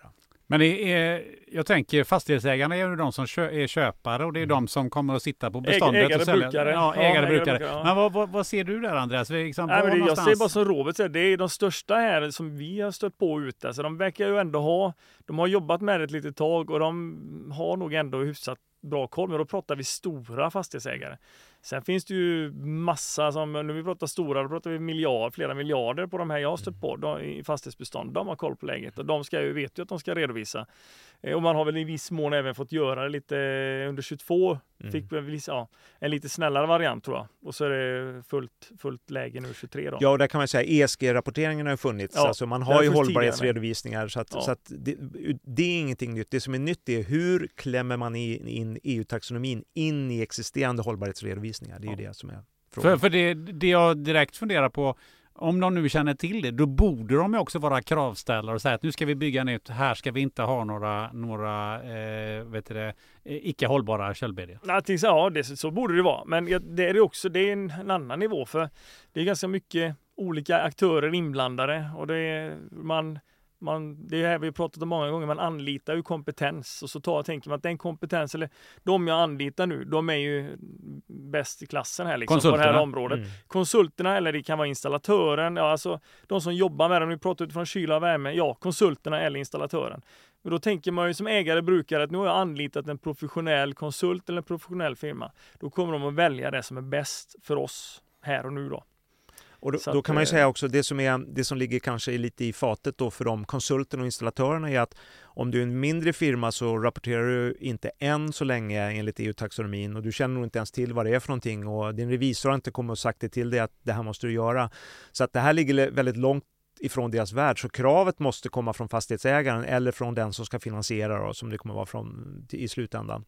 Men det är, jag tänker fastighetsägarna är ju de som är köpare och det är mm. de som kommer att sitta på beståndet. Ägare, och sälja. brukare. Ja, ägare, ja, brukare. brukare ja. Men vad, vad, vad, ser du där Andreas? Liksom, Nej, men det, jag ser bara som Robert säger, det är de största här som vi har stött på ute. Alltså, de verkar ju ändå ha, de har jobbat med det ett litet tag och de har nog ändå hyfsat bra koll. Men då pratar vi stora fastighetsägare. Sen finns det ju massa som, när vi pratar stora, då pratar vi miljard, flera miljarder på de här jag har stött på de, i fastighetsbestånd. De har koll på läget och de ska ju, vet ju att de ska redovisa. Eh, och man har väl i viss mån även fått göra det lite under 22. Mm. Fick väl, ja, en lite snällare variant tror jag. Och så är det fullt, fullt läge nu 23 då. Ja, och där kan man säga ESG-rapporteringen har funnits. Ja, alltså man har ju hållbarhetsredovisningar så att, ja. så att det, det, är ingenting nytt. Det som är nytt är hur klämmer man in EU-taxonomin in i existerande hållbarhetsredovisningar? Det är ju det som är frågan. För, för det, det jag direkt funderar på om de nu känner till det, då borde de ju också vara kravställare och säga att nu ska vi bygga nytt, här ska vi inte ha några, några eh, vet det, eh, icke hållbara köldbedjor. Ja, det, så borde det vara. Men det är också det är en, en annan nivå för det är ganska mycket olika aktörer inblandade och det är, man man, det här vi har pratat om många gånger, man anlitar ju kompetens och så tar, tänker man att den kompetens, eller de jag anlitar nu, de är ju bäst i klassen här liksom, på det här området. Mm. Konsulterna, eller det kan vara installatören, ja, alltså de som jobbar med det, nu pratar utifrån kyla och värme, ja, konsulterna eller installatören. Men då tänker man ju som ägare, brukare, att nu har jag anlitat en professionell konsult eller en professionell firma. Då kommer de att välja det som är bäst för oss här och nu då. Och då, att, då, kan man ju säga också det som, är, det som ligger kanske lite i fatet då för de konsulterna och installatörerna är att om du är en mindre firma så rapporterar du inte än så länge enligt EU-taxonomin och du känner nog inte ens till vad det är för någonting och din revisor har inte kommit och sagt det till dig att det här måste du göra. Så att det här ligger väldigt långt ifrån deras värld. Så kravet måste komma från fastighetsägaren eller från den som ska finansiera då, som det kommer vara från i slutändan.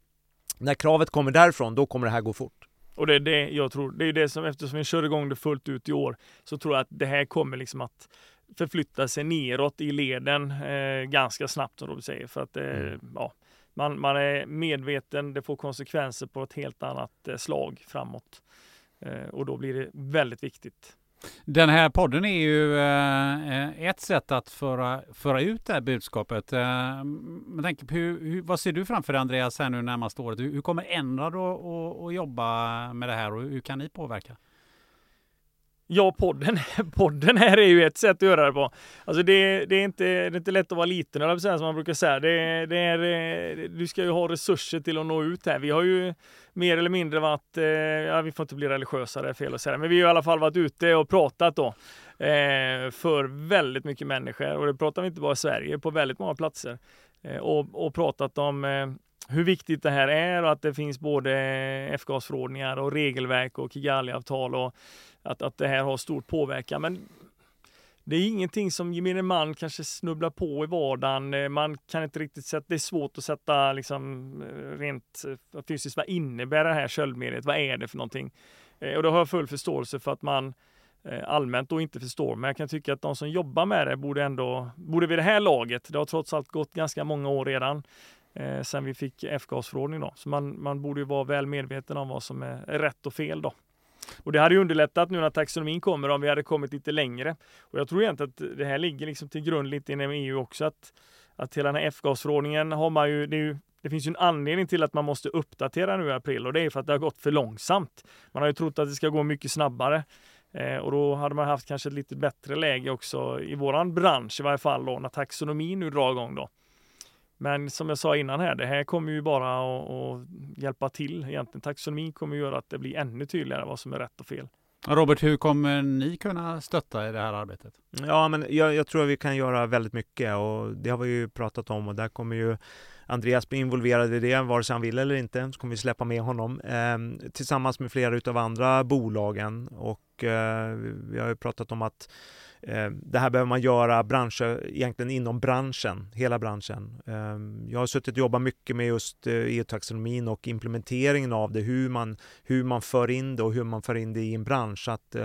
När kravet kommer därifrån, då kommer det här gå fort. Och det är det jag tror, det är det som eftersom vi kör igång det fullt ut i år, så tror jag att det här kommer liksom att förflytta sig neråt i leden eh, ganska snabbt som Robert säger. För att eh, mm. ja, man, man är medveten, det får konsekvenser på ett helt annat eh, slag framåt. Eh, och då blir det väldigt viktigt den här podden är ju eh, ett sätt att föra, föra ut det här budskapet. Eh, men tänk, hur, hur, vad ser du framför dig Andreas här nu närmaste året? Hur, hur kommer Enrad att jobba med det här och hur kan ni påverka? Ja, podden, podden här är ju ett sätt att göra det på. Alltså det, det, är, inte, det är inte lätt att vara liten, eller som man brukar säga. Det, det är, eh, du ska ju ha resurser till att nå ut här. Vi har ju mer eller mindre varit, eh, ja, vi får inte bli religiösa, det är fel att säga, men vi har i alla fall varit ute och pratat då eh, för väldigt mycket människor. Och det pratar vi inte bara i Sverige, på väldigt många platser. Eh, och, och pratat om hur viktigt det här är och att det finns både F-gasförordningar och regelverk och Kigali-avtal och att, att det här har stor påverkan. Men det är ingenting som gemene man kanske snubblar på i vardagen. Eh, man kan inte riktigt sätta, det är svårt att sätta liksom eh, rent eh, fysiskt, vad innebär det här köldmediet? Vad är det för någonting? Och då har jag full förståelse för att man allmänt då inte förstår. Men jag kan tycka att de som jobbar med det borde ändå, borde vid det här laget, det har trots allt gått ganska många år redan, eh, sen vi fick F-gasförordning då. Så man, man borde ju vara väl medveten om vad som är rätt och fel då. Och det hade ju underlättat nu när taxonomin kommer om vi hade kommit lite längre. Och jag tror egentligen att det här ligger liksom till grund lite inom EU också att, att hela den här F-gasförordningen har man ju, det, ju, det finns ju en anledning till att man måste uppdatera nu i april och det är för att det har gått för långsamt. Man har ju trott att det ska gå mycket snabbare. Eh, och då hade man haft kanske ett lite bättre läge också i våran bransch i varje fall då när taxonomin nu drar igång då. Men som jag sa innan här, det här kommer ju bara att, att hjälpa till egentligen. Taxonomin kommer göra att det blir ännu tydligare vad som är rätt och fel. Robert, hur kommer ni kunna stötta i det här arbetet? Ja, men jag, jag, tror att vi kan göra väldigt mycket och det har vi ju pratat om och där kommer ju Andreas bli involverad i det, vare sig han vill eller inte, så kommer vi släppa med honom eh, tillsammans med flera utav andra bolagen och eh, vi har ju pratat om att Eh, det här behöver man göra branscher, egentligen inom branschen, hela branschen. Eh, jag har suttit och jobbat mycket med just eh, EU-taxonomin och implementeringen av det, hur man, hur man för in det och hur man för in det i en bransch. Att,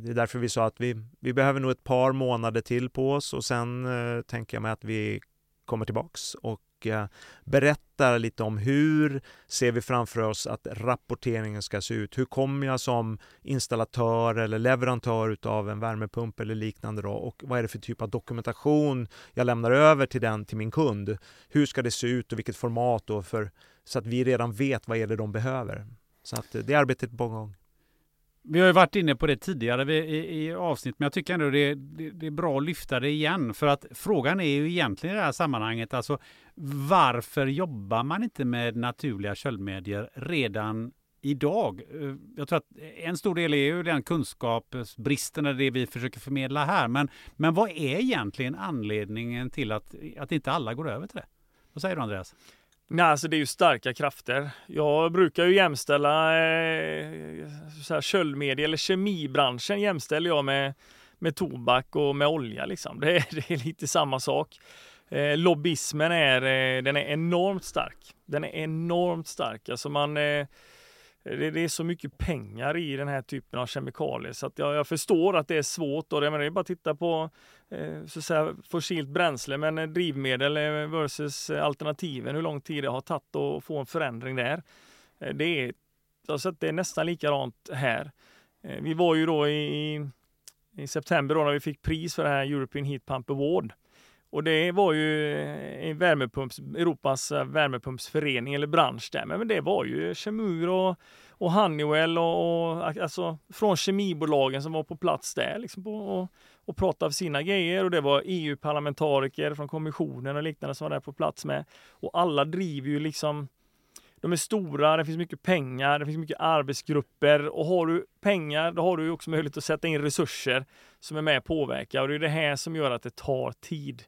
det är därför vi sa att vi, vi behöver nog ett par månader till på oss och sen tänker jag mig att vi kommer tillbaks och och berättar lite om hur ser vi framför oss att rapporteringen ska se ut. Hur kommer jag som installatör eller leverantör utav en värmepump eller liknande då och vad är det för typ av dokumentation jag lämnar över till den till min kund. Hur ska det se ut och vilket format då för så att vi redan vet vad är det de behöver. Så att eh, det arbetet är på gång. Vi har ju varit inne på det tidigare i, i avsnitt, men jag tycker ändå det, det, det, är bra att lyfta det igen. För att frågan är ju egentligen i det här sammanhanget, alltså varför jobbar man inte med naturliga köldmedier redan idag? Eh, jag tror att en stor del är ju den kunskapsbristen, det vi försöker förmedla här. Men, men vad är egentligen anledningen till att, att inte alla går över till det? Vad säger du Andreas? Nej, alltså det är ju starka krafter. Jag brukar ju jämställa eh, så här, köldmedie eller kemibranschen jämställer jag med, med tobak och med olja. Liksom. Det, är, det är lite samma sak. Eh, lobbyismen är, eh, den är enormt stark. Den är enormt stark. Alltså man, eh, det, det, är så mycket pengar i den här typen av kemikalier så att jag, jag förstår att det är svårt. Och det, men det är bara att titta på eh, så att säga, fossilt bränsle, men eh, drivmedel eh, versus eh, alternativen, hur lång tid det har tagit att få en förändring där. Det är, alltså det är nästan likadant här. Vi var ju då i, i september då när vi fick pris för den här European Heat Pump Award. Och det var ju eh, värmepumps, Europas eh, värmepumpsförening eller bransch där. Men det var ju Chemur och, och Honeywell och, och, alltså från kemibolagen som var på plats där liksom på, och, och pratade av sina grejer. Och det var EU-parlamentariker från kommissionen och liknande som var där på plats med. Och alla driver ju liksom de är stora, det finns mycket pengar, det finns mycket arbetsgrupper och har du pengar då har du också möjlighet att sätta in resurser som är med och påverkar. och det är det här som gör att det tar tid.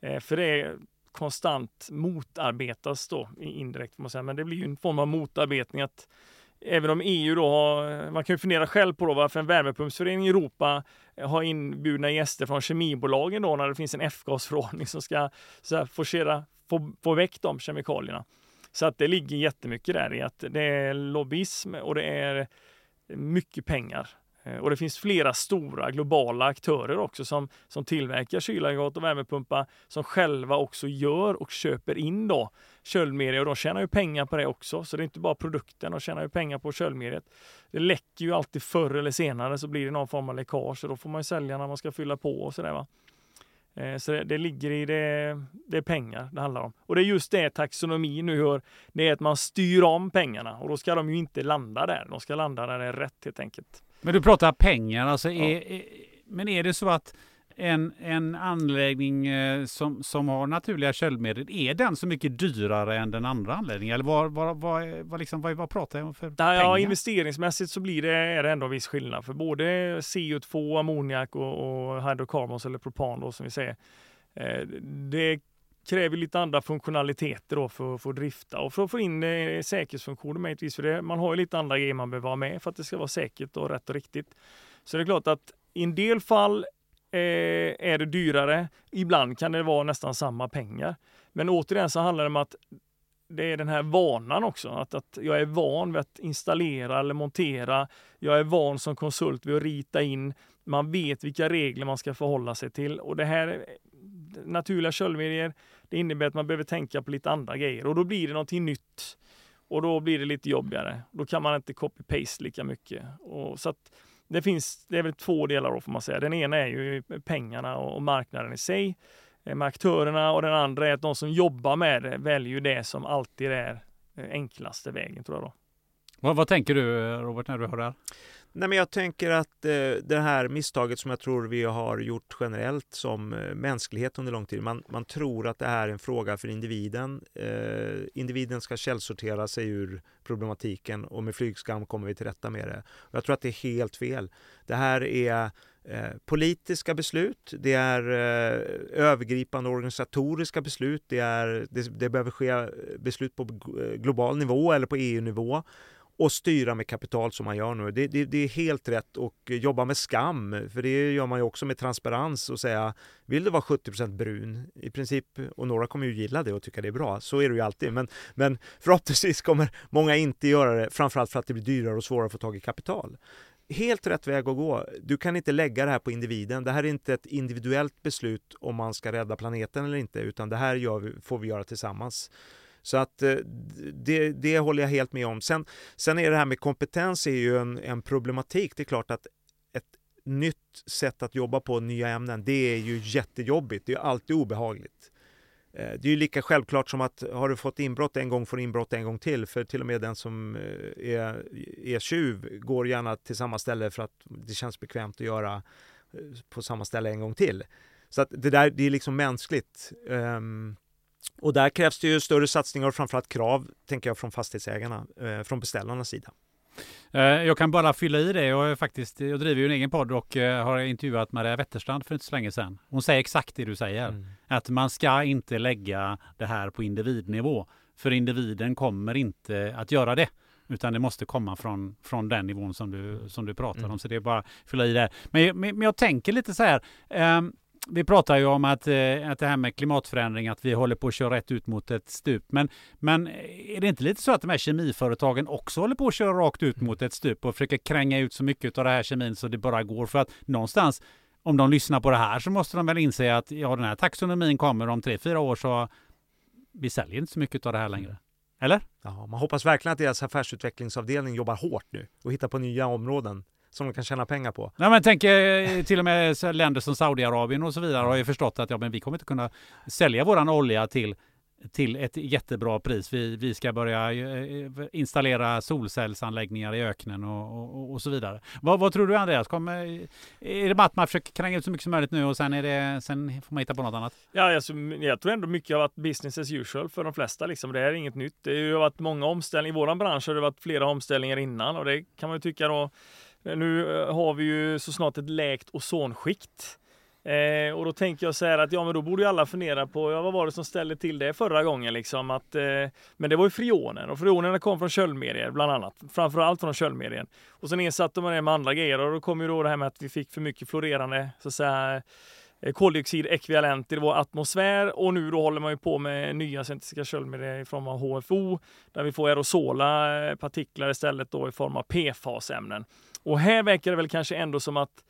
Eh, för det konstant motarbetas då indirekt, får man säga. men det blir ju en form av motarbetning att Även om EU då har, man kan ju fundera själv på då varför en värmepumpsförening i Europa eh, har inbjudna gäster från kemibolagen då när det finns en F-gasförordning som ska så här, forcera, få, få väck de kemikalierna. Så att det ligger jättemycket där i att det är lobbyism och det är mycket pengar. Eh, och det finns flera stora globala aktörer också som, som tillverkar kylaggregat och värmepumpar som själva också gör och köper in då köldmedia och de tjänar ju pengar på det också. Så det är inte bara produkten, de tjänar ju pengar på köldmediet. Det läcker ju alltid förr eller senare så blir det någon form av läckage och då får man ju sälja när man ska fylla på och sådär. Va? Eh, så det, det, ligger i det, det är pengar det handlar om. Och det är just det taxonomi nu gör. Det är att man styr om pengarna och då ska de ju inte landa där. De ska landa där det är rätt helt enkelt. Men du pratar pengar, alltså ja. är, men är det så att en, en anläggning eh, som, som har naturliga köldmedel, är den så mycket dyrare än den andra anläggningen? Eller vad, vad, vad, vad, liksom, vad, vad pratar jag om för pengar? Ja, investeringsmässigt så blir det, är det ändå en viss skillnad för både CO2, ammoniak och, och hydrocarbons eller propan då som vi säger. Eh, det kräver lite andra funktionaliteter då för att få drifta och för att få in eh, säkerhetsfunktioner möjligtvis. För det, man har ju lite andra grejer man behöver ha med för att det ska vara säkert och rätt och riktigt. Så det är klart att i en del fall eh, är det dyrare. Ibland kan det vara nästan samma pengar. Men återigen så handlar det om att det är den här vanan också. Att, att jag är van vid att installera eller montera. Jag är van som konsult vid att rita in. Man vet vilka regler man ska förhålla sig till och det här eh, naturliga köldmedier. Det innebär att man behöver tänka på lite andra grejer och då blir det någonting nytt och då blir det lite jobbigare. Då kan man inte copy-paste lika mycket. Och så att det finns, det är väl två delar då får man säga. Den ena är ju pengarna och marknaden i sig eh, med aktörerna och den andra är att de som jobbar med det väljer det som alltid är eh, enklaste vägen tror jag då. Vad, vad tänker du eh, Robert när du hör det här? Nej, men jag tänker att eh, det här misstaget som jag tror vi har gjort generellt som eh, mänsklighet under lång tid. Man, man tror att det här är en fråga för individen. Eh, individen ska källsortera sig ur problematiken och med flygskam kommer vi till rätta med det. Jag tror att det är helt fel. Det här är eh, politiska beslut, det är eh, övergripande organisatoriska beslut, det, är, det, det behöver ske beslut på global nivå eller på EU-nivå och styra med kapital som man gör nu. Det, det, det, är helt rätt och jobba med skam, för det gör man ju också med transparens och säga vill du vara 70% brun i princip, och några kommer ju gilla det och tycka det är bra, så är det ju alltid, men, men förhoppningsvis kommer många inte göra det, framförallt för att det blir dyrare och svårare att få tag i kapital. Helt rätt väg att gå. Du kan inte lägga det här på individen. Det här är inte ett individuellt beslut om man ska rädda planeten eller inte, utan det här vi, får vi göra tillsammans. Så att eh, det, det håller jag helt med om. Sen, sen är det här med kompetens är ju en, en problematik. Det är klart att ett nytt sätt att jobba på, nya ämnen, det är ju jättejobbigt. Det är alltid obehagligt. Eh, det är ju lika självklart som att har du fått inbrott en gång får du inbrott en gång till. För till och med den som eh, är, är tjuv går gärna till samma ställe för att det känns bekvämt att göra på samma ställe en gång till. Så att det där det är liksom mänskligt. Um, och där krävs det ju större satsningar och framförallt krav, tänker jag, från fastighetsägarna, eh, från beställarnas sida. Eh, jag kan bara fylla i det. Jag, faktiskt, jag driver ju en egen podd och eh, har intervjuat Maria Wetterstrand för inte så länge sedan. Hon säger exakt det du säger. Mm. Att man ska inte lägga det här på individnivå. För individen kommer inte att göra det. Utan det måste komma från, från den nivån som du, som du pratar mm. om. Så det är bara att fylla i det. Men, men, men jag tänker lite så här. Um, vi pratar ju om att, eh, att det här med klimatförändring, att vi håller på att köra rätt ut mot ett stup. Men, men eh, är det inte lite så att de här kemiföretagen också håller på att köra rakt ut mot ett stup och försöker kränga ut så mycket av det här kemin så det bara går? För att någonstans, om de lyssnar på det här så måste de väl inse att ja, den här taxonomin kommer om tre, fyra år så vi säljer inte så mycket av det här längre. Eller? Ja, man hoppas verkligen att deras affärsutvecklingsavdelning jobbar hårt nu och hittar på nya områden som de kan tjäna pengar på. Nej, men tänk eh, till och med länder som Saudiarabien och så vidare har ju förstått att ja, men vi kommer inte kunna sälja våran olja till till ett jättebra pris. Vi, vi ska börja eh, installera solcellsanläggningar i öknen och, och, och så vidare. Vad, vad, tror du Andreas? Kommer, är det att man försöker kränga ut så mycket som möjligt nu och sen, är det, sen får man hitta på något annat? Ja, alltså, jag tror ändå mycket har varit business as usual för de flesta. Liksom. Det är inget nytt. Det har ju varit många omställningar. I vår bransch har det varit flera omställningar innan och det kan man ju tycka då Eh, nu eh, har vi ju så snart ett läkt ozonskikt. Eh, och då tänker jag så här att ja, men då borde ju alla fundera på ja, vad var det som ställde till det förra gången liksom att eh, Men det var ju freonen och freonerna kom från köldmedier bland annat. Framförallt från köldmedien. Och sen ersatte man det med andra grejer och då kom ju då det här med att vi fick för mycket florerande så att säga eh, koldioxidekvivalent i vår atmosfär och nu då håller man ju på med nya syntetiska köldmedier i form av HFO där vi får aerosola partiklar istället då i form av PFAS-ämnen. Och här verkar det väl kanske ändå som att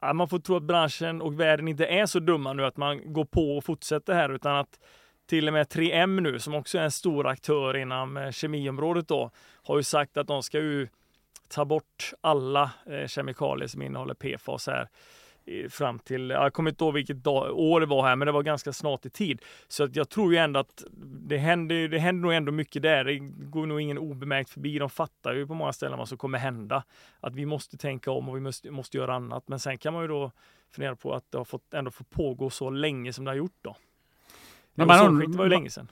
ja, man får tro att branschen och världen inte är så dumma nu att man går på och fortsätter här utan att till och med 3M nu som också är en stor aktör inom eh, kemiområdet då har ju sagt att de ska ju ta bort alla eh, kemikalier som innehåller PFAS här fram till, jag kommer inte ihåg vilket dag, år det var här, men det var ganska snart i tid. Så att jag tror ju ändå att det händer, det händer nog ändå mycket där. Det går nog ingen obemärkt förbi. De fattar ju på många ställen vad som kommer hända. Att vi måste tänka om och vi måste, måste göra annat. Men sen kan man ju då fundera på att det har fått, ändå fått pågå så länge som det har gjort då. Men man, man, var ju länge sedan.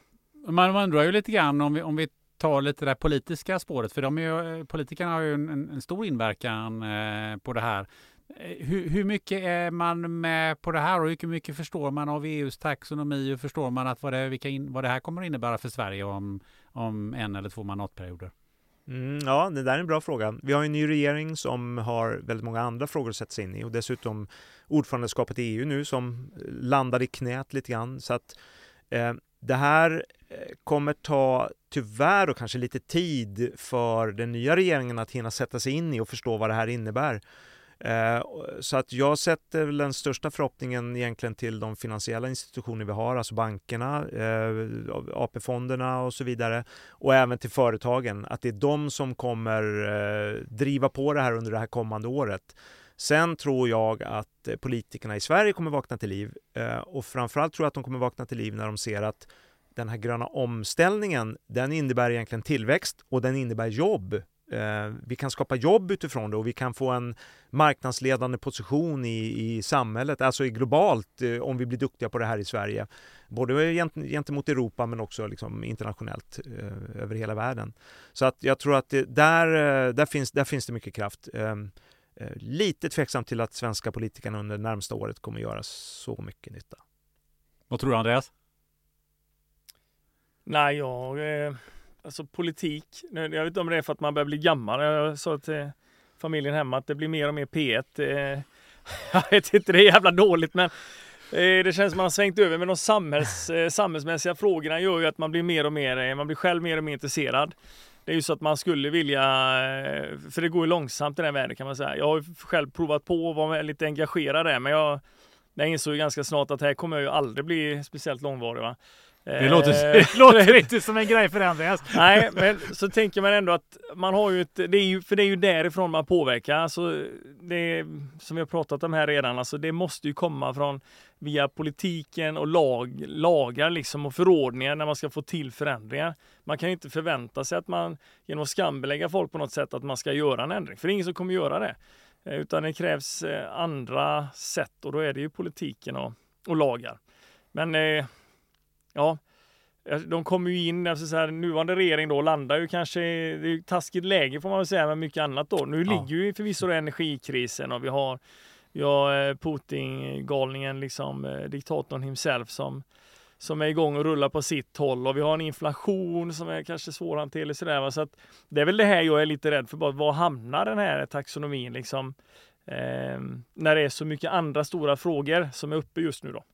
Man undrar ju lite grann om vi, om vi tar lite det politiska spåret, för de är ju, politikerna har ju en, en stor inverkan eh, på det här. Eh, hur, hur, mycket är man med på det här och hur mycket förstår man av EUs taxonomi och förstår man att vad, det, vilka in, vad det här kommer att innebära för Sverige om, om en eller två mandatperioder? Mm, ja, det där är en bra fråga. Vi har en ny regering som har väldigt många andra frågor att sätta sig in i och dessutom ordförandeskapet i EU nu som landar i knät lite grann. Så att eh, det här eh, kommer ta, tyvärr, och kanske lite tid för den nya regeringen att hinna sätta sig in i och förstå vad det här innebär. Eh, så att jag sätter den största förhoppningen egentligen till de finansiella institutioner vi har, alltså bankerna, eh, AP-fonderna och så vidare och även till företagen, att det är de som kommer eh, driva på det här under det här kommande året. Sen tror jag att eh, politikerna i Sverige kommer vakna till liv eh, och framförallt tror jag att de kommer vakna till liv när de ser att den här gröna omställningen, den innebär egentligen tillväxt och den innebär jobb vi kan skapa jobb utifrån det och vi kan få en marknadsledande position i, i samhället, alltså globalt, eh, om vi blir duktiga på det här i Sverige. Både gentemot Europa men också liksom internationellt eh, över hela världen. Så att jag tror att det, där, där, finns, där finns det mycket kraft. Ehm, lite tveksamt till att svenska politikerna under det närmsta året kommer göra så mycket nytta. Vad tror du Andreas? Nej, jag alltså politik, jag vet inte om det är för att man börjar bli gammal. Jag sa till familjen hemma att det blir mer och mer P1. Jag vet inte, det är jävla dåligt men eh, det känns som man har svängt över Men de samhälls, eh, samhällsmässiga frågorna gör ju att man blir mer och mer, eh, man blir själv mer och mer intresserad. Det är ju så att man skulle vilja, för det går ju långsamt i den världen kan man säga. Jag har själv provat på att vara lite engagerad där men jag, jag insåg ganska snart att här kommer jag ju aldrig bli speciellt långvarig. Va? Det låter, eh, det låter inte som en grej för Andreas. Nej, men så tänker man ändå att man har ju ett, det är ju, för det är ju därifrån man påverkar. Alltså, det som vi har pratat om här redan, alltså det måste ju komma från via politiken och lag, lagar liksom och förordningar när man ska få till förändringar. Man kan ju inte förvänta sig att man genom att skambelägga folk på något sätt att man ska göra en ändring, för det är ingen som kommer göra det. Eh, utan det krävs eh, andra sätt och då är det ju politiken och, och lagar. Men eh, ja, de kommer ju in, alltså så här, nuvarande regering då landar ju kanske, det är taskigt läge får man väl säga med mycket annat då. Nu ja. ligger ju förvisso energikrisen och vi har, har eh, Putin-galningen, liksom eh, diktatorn himself som, som är igång och rullar på sitt håll och vi har en inflation som är kanske svårhanterlig sådär. Så att det är väl det här jag är lite rädd för, bara, var hamnar den här taxonomin liksom? Eh, när det är så mycket andra stora frågor som är uppe just nu då.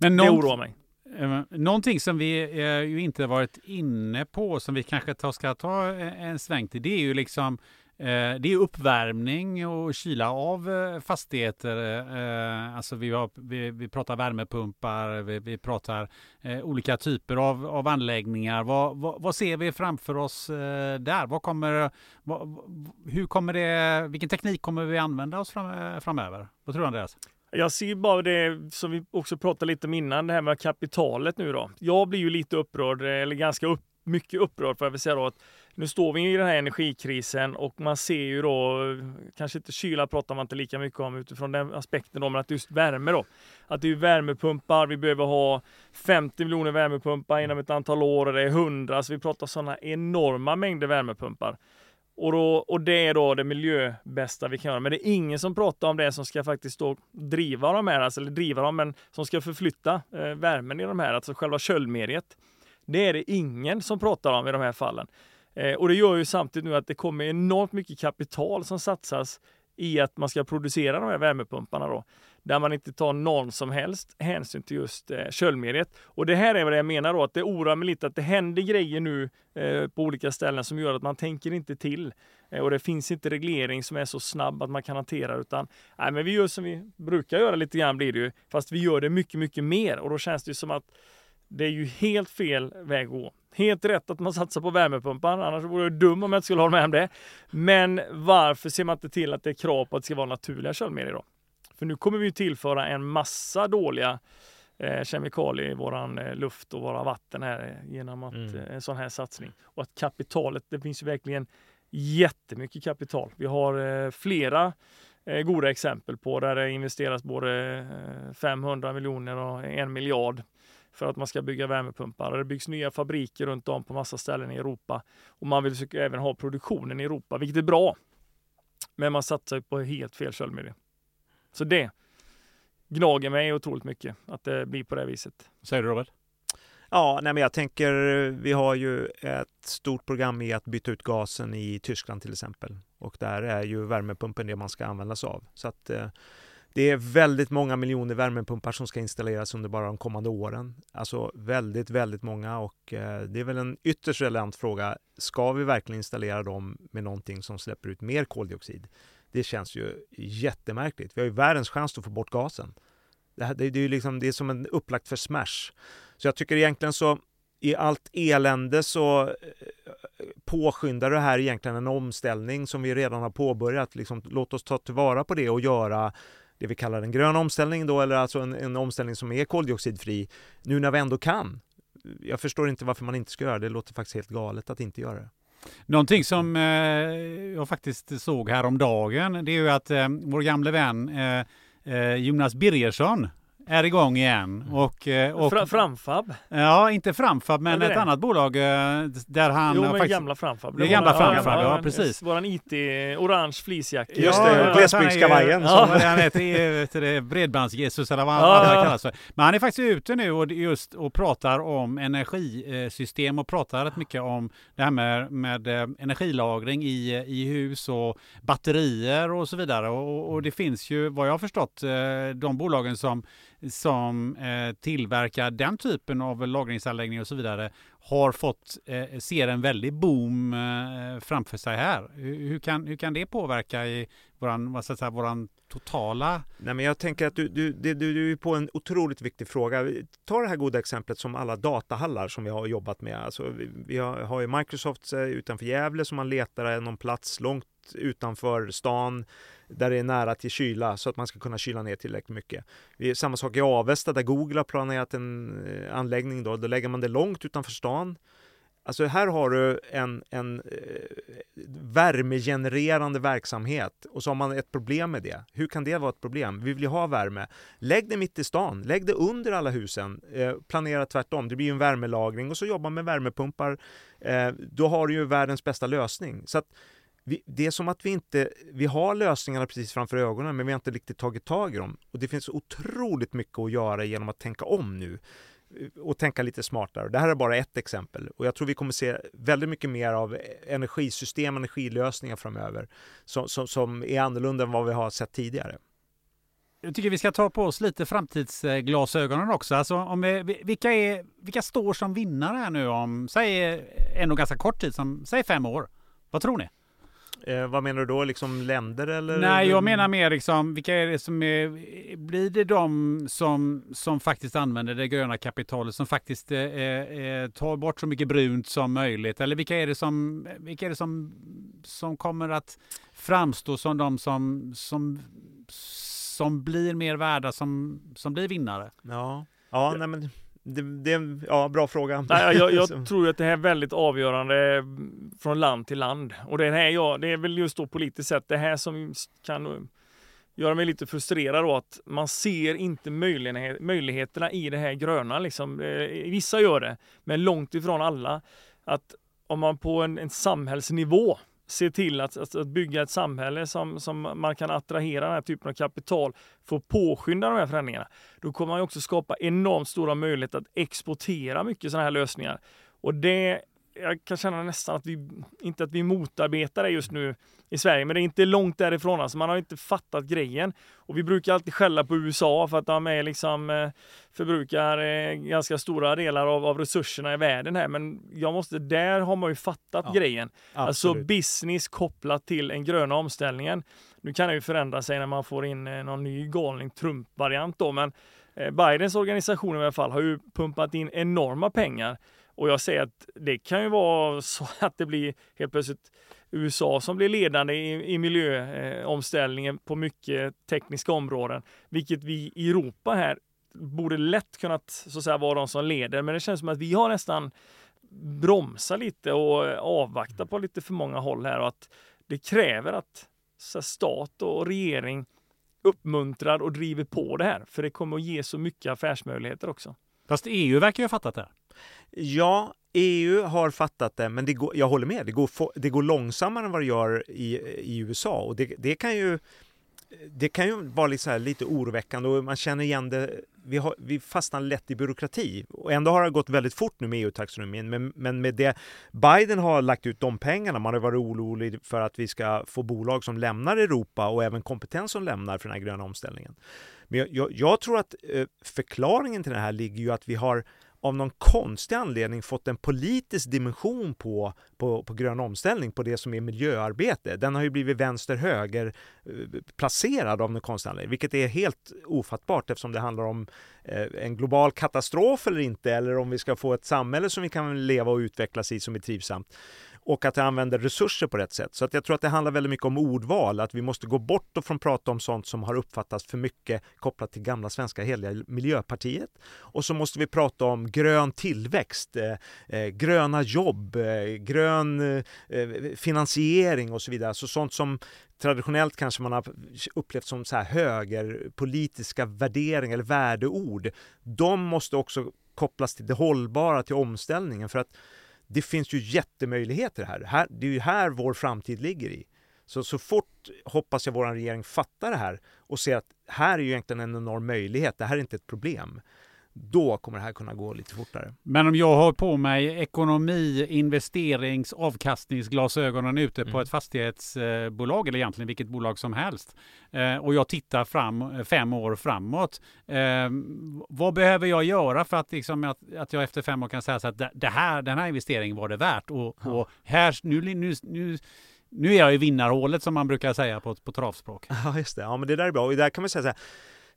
Men Det någon, oroar mig. Ehm, någonting som vi eh, ju inte varit inne på som vi kanske ta, ska ta eh, en sväng till det är ju liksom eh, det är uppvärmning och kyla av eh, fastigheter. Eh, alltså vi, har, vi, vi pratar värmepumpar, vi, vi pratar eh, olika typer av, av anläggningar. Vad, vad, vad ser vi framför oss där? Vad kommer, vad, hur kommer det, vilken teknik kommer vi använda oss fram, framöver? Vad tror du Andreas? Jag ser bara det som vi också pratade lite om innan, det här med kapitalet nu då. Jag blir ju lite upprörd, eller ganska upp, mycket upprörd får jag väl säga då, att nu står vi i den här energikrisen och man ser ju då, kanske inte kyla pratar man inte lika mycket om utifrån den aspekten då, men att just värme då. Att det är värmepumpar, vi behöver ha 50 miljoner värmepumpar inom ett antal år och det är 100, så vi pratar sådana enorma mängder värmepumpar. Och, då, och det är då det miljöbästa vi kan göra. Men det är ingen som pratar om det som ska faktiskt då driva de här, alltså, eller driva dem, men som ska förflytta eh, värmen i de här, alltså själva köldmediet. Det är det ingen som pratar om i de här fallen. Eh, och det gör ju samtidigt nu att det kommer enormt mycket kapital som satsas i att man ska producera de här värmepumparna då. Där man inte tar någon som helst hänsyn till just eh, köldmediet. Och det här är vad jag menar då, att det oroar mig lite att det händer grejer nu eh, på olika ställen som gör att man tänker inte till. Eh, och det finns inte reglering som är så snabb att man kan hantera utan nej, men vi gör som vi brukar göra lite grann blir det ju. Fast vi gör det mycket, mycket mer och då känns det ju som att det är ju helt fel väg att gå. Helt rätt att man satsar på värmepumpar, annars vore jag dum om jag inte skulle hålla med om det. Men varför ser man inte till att det är krav på att det ska vara naturliga köldmedier då? För nu kommer vi ju tillföra en massa dåliga eh, kemikalier i våran eh, luft och våra vatten här eh, genom att, Mm. eh, en sån här satsning. Och att kapitalet, det finns ju verkligen jättemycket kapital. Vi har eh, flera goda exempel på där det investeras både eh, 500 miljoner och en miljard för att man ska bygga värmepumpar. Det byggs nya fabriker runt om på massa ställen i Europa. Och man vill försöka även ha produktionen i Europa, vilket är bra. Men man satsar ju på helt fel köldmedel. Så det gnager mig otroligt mycket att det blir på det viset. Säger du Robert? Ja, nej men jag tänker, vi har ju ett stort program i att byta ut gasen i Tyskland till exempel. Och där är ju värmepumpen det man ska använda sig av. Så att eh, det är väldigt många miljoner värmepumpar som ska installeras under bara de kommande åren. Alltså väldigt, väldigt många och eh, det är väl en ytterst relevant fråga. Ska vi verkligen installera dem med någonting som släpper ut mer koldioxid? Det känns ju jättemärkligt. Vi har ju världens chans att få bort gasen. Det, här, det, det är liksom, det är som en upplagt för smash. Så jag tycker egentligen så i allt elände så eh, påskyndar det här egentligen en omställning som vi redan har påbörjat. Liksom, låt oss ta tillvara på det och göra det vi kallar en grön omställning då, eller alltså en, en omställning som är koldioxidfri, nu när vi ändå kan. Jag förstår inte varför man inte ska göra det. Det låter faktiskt helt galet att inte göra det. Någonting som eh, jag faktiskt såg häromdagen, det är ju att eh, vår gamle vän eh, eh Jonas Birgersson är igång igen. Och, eh, och, Fra, framfab? ja, inte Framfab, men ett det? annat bolag eh, där han jo, men faktiskt... gamla Framfab. Det är gamla Framfab, ja, precis. Våran IT, orange fleecejacka. Just det, Ja, glesbygdskavajen. Han, är, ja, han heter Bredbands-Jesus eller vad Ja, det ja. kallas för. Men han är faktiskt ute nu och just och pratar om energisystem och pratar rätt mycket om det här med, med eh, energilagring i, i hus och batterier och så vidare. Och, och det finns ju, vad jag har förstått, de bolagen som som eh, tillverkar den typen av lagringsanläggningar och så vidare har fått, eh, ser en väldig boom eh, framför sig här. Hur, hur, kan, hur kan det påverka i våran, vad ska jag säga, våran totala... Nej, men jag tänker att du, du, du, du är på en otroligt viktig fråga. Ta det här goda exemplet som alla datahallar som vi har jobbat med. Alltså, vi, vi har, har ju Microsoft eh, utanför Gävle som man letar någon plats långt utanför stan där det är nära till kyla så att man ska kunna kyla ner tillräckligt mycket. Samma sak i Avesta där Google har planerat en eh, anläggning. Då, då lägger man det långt utanför stan. Alltså här har du en, en eh, värmegenererande verksamhet och så har man ett problem med det. Hur kan det vara ett problem? Vi vill ju ha värme. Lägg det mitt i stan, lägg det under alla husen. Eh, planera tvärtom, det blir ju en värmelagring och så jobba med värmepumpar. Eh, då har du ju världens bästa lösning. Så att vi, det är som att vi inte, vi har lösningarna precis framför ögonen men vi har inte riktigt tagit tag i dem. Och det finns otroligt mycket att göra genom att tänka om nu. Eh, och tänka lite smartare. Det här är bara ett exempel och jag tror vi kommer se väldigt mycket mer av energisystem, energilösningar framöver som, som, som är annorlunda än vad vi har sett tidigare. Jag tycker vi ska ta på oss lite framtidsglasögonen också. Alltså, om vi, vilka, är, vilka står som vinnare här nu om, säg eh, ändå ganska kort tid, som, säg fem år? Vad tror ni? Eh, vad menar du då? Liksom länder eller? Nej, jag menar mer liksom, vilka är det som är, blir det de som, som faktiskt använder det gröna kapitalet, som faktiskt eh, eh, tar bort så mycket brunt som möjligt? Eller vilka är det som, vilka är det som, som kommer att framstå som de som, som, som blir mer värda, som, som blir vinnare? Ja, ja nej men det, det är en ja, bra fråga. Nej, jag, jag tror att det här är väldigt avgörande från land till land. Och det, här, ja, det är väl just då politiskt sett det här som kan göra mig lite frustrerad då att man ser inte möjligheterna i det här gröna. Liksom. Eh, vissa gör det, men långt ifrån alla. Att om man på en, en samhällsnivå se till att, att, att, bygga ett samhälle som, som man kan attrahera den här typen av kapital för att påskynda de här förändringarna. Då kommer man också skapa enormt stora möjligheter att exportera mycket sådana här lösningar. Och det jag kan känna nästan att vi, inte att vi motarbetar det just nu i Sverige, men det är inte långt därifrån. Alltså man har inte fattat grejen. Och vi brukar alltid skälla på USA för att de är liksom, eh, förbrukar eh, ganska stora delar av, av resurserna i världen här. Men jag måste, där har man ju fattat ja, grejen. Alltså absolut. Alltså business kopplat till den gröna omställningen. Nu kan det ju förändra sig när man får in eh, någon ny galning Trump-variant då, men Bidens organisation i alla fall har ju pumpat in enorma pengar och jag säger att det kan ju vara så att det blir helt plötsligt USA som blir ledande i, i miljöomställningen på mycket tekniska områden, vilket vi i Europa här borde lätt kunnat så att säga, vara de som leder. Men det känns som att vi har nästan bromsat lite och avvaktat på lite för många håll här och att det kräver att så här, stat och regering uppmuntrar och driver på det här, för det kommer att ge så mycket affärsmöjligheter också. Fast EU verkar ju ha fattat det. Ja, EU har fattat det, men det går, jag håller med, det går, det går långsammare än vad det gör i, i USA och det, det kan ju det kan ju vara lite, så här, lite oroväckande och man känner igen det. Vi, har, vi fastnar lätt i byråkrati och ändå har det gått väldigt fort nu med EU-taxonomin. Men, men med det Biden har lagt ut de pengarna, man har varit orolig för att vi ska få bolag som lämnar Europa och även kompetens som lämnar för den här gröna omställningen. Men jag, jag, jag tror att eh, förklaringen till det här ligger ju att vi har av någon konstig anledning fått en politisk dimension på, på, på grön omställning, på det som är miljöarbete. Den har ju blivit vänster-höger-placerad eh, av någon konstig anledning, vilket är helt ofattbart eftersom det handlar om eh, en global katastrof eller inte, eller om vi ska få ett samhälle som vi kan leva och utvecklas i som är trivsamt och att jag använder resurser på rätt sätt. Så att jag tror att det handlar väldigt mycket om ordval, att vi måste gå bort och från prata om sånt som har uppfattats för mycket kopplat till gamla svenska heliga Miljöpartiet. Och så måste vi prata om grön tillväxt, eh, eh gröna jobb, eh, grön eh, eh finansiering och så vidare. Så sånt som traditionellt kanske man har upplevt som så här högerpolitiska värderingar eller värdeord. De måste också kopplas till det hållbara, till omställningen. För att det finns ju jättemöjligheter här. här det är ju här vår framtid ligger i. Så, så fort hoppas jag vår regering fattar det här och ser att här är ju egentligen en enorm möjlighet. Det här är inte ett problem då kommer det här kunna gå lite fortare. Men om jag har på mig ekonomi, investerings, avkastningsglasögonen ute mm. på ett fastighetsbolag eller egentligen vilket bolag som helst eh, och jag tittar fram fem år framåt. Eh, vad behöver jag göra för att, liksom, att, att jag efter fem år kan säga så att det här, den här investeringen var det värt och, ja. och här, nu, nu, nu nu är jag i vinnarhålet som man brukar säga på, på travspråk. Ja, just det. Ja, men det där är bra. Och där kan man säga så här,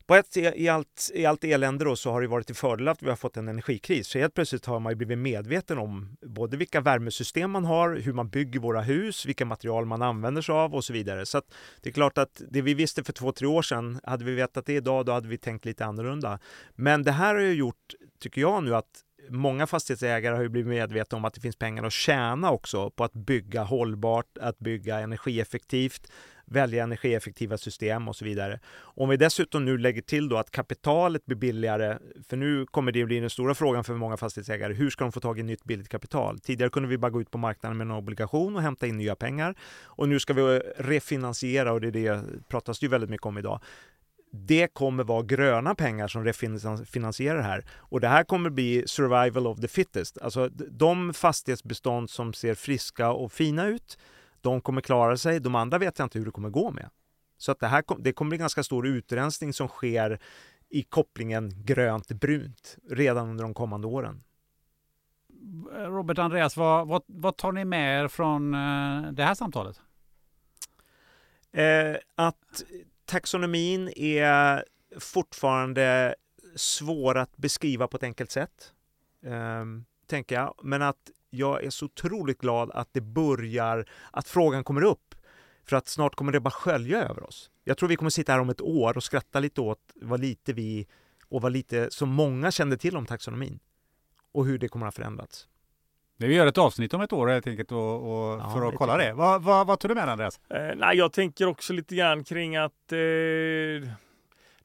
på ett, i, allt, I allt elände då så har det varit till fördel att vi har fått en energikris. Så helt plötsligt har man blivit medveten om både vilka värmesystem man har, hur man bygger våra hus, vilka material man använder sig av och så vidare. Så det är klart att det vi visste för två, tre år sedan, hade vi vetat det idag, då hade vi tänkt lite annorlunda. Men det här har ju gjort, tycker jag nu, att många fastighetsägare har ju blivit medvetna om att det finns pengar att tjäna också på att bygga hållbart, att bygga energieffektivt, välja energieffektiva system och så vidare. Om vi dessutom nu lägger till då att kapitalet blir billigare, för nu kommer det bli den stora frågan för många fastighetsägare. Hur ska de få tag i nytt billigt kapital? Tidigare kunde vi bara gå ut på marknaden med en obligation och hämta in nya pengar och nu ska vi refinansiera och det är det pratas det ju väldigt mycket om idag det kommer vara gröna pengar som refinansierar det här. Och det här kommer bli survival of the fittest. Alltså de fastighetsbestånd som ser friska och fina ut, de kommer klara sig. De andra vet jag inte hur det kommer gå med. Så att det här det kommer bli ganska stor utrensning som sker i kopplingen grönt-brunt redan under de kommande åren. Robert Andreas, vad, vad, vad tar ni med er från eh, det här samtalet? Eh, att taxonomin är fortfarande svår att beskriva på ett enkelt sätt, eh, tänker jag. Men att jag är så otroligt glad att det börjar, att frågan kommer upp. För att snart kommer det bara skölja över oss. Jag tror vi kommer sitta här om ett år och skratta lite åt vad lite vi och vad lite så många kände till om taxonomin och hur det kommer att ha förändrats. Vi gör ett avsnitt om ett år helt enkelt och, och ja, för att kolla det. Vad, vad, vad tror du med Andreas? Eh, nej, jag tänker också lite grann kring att eh,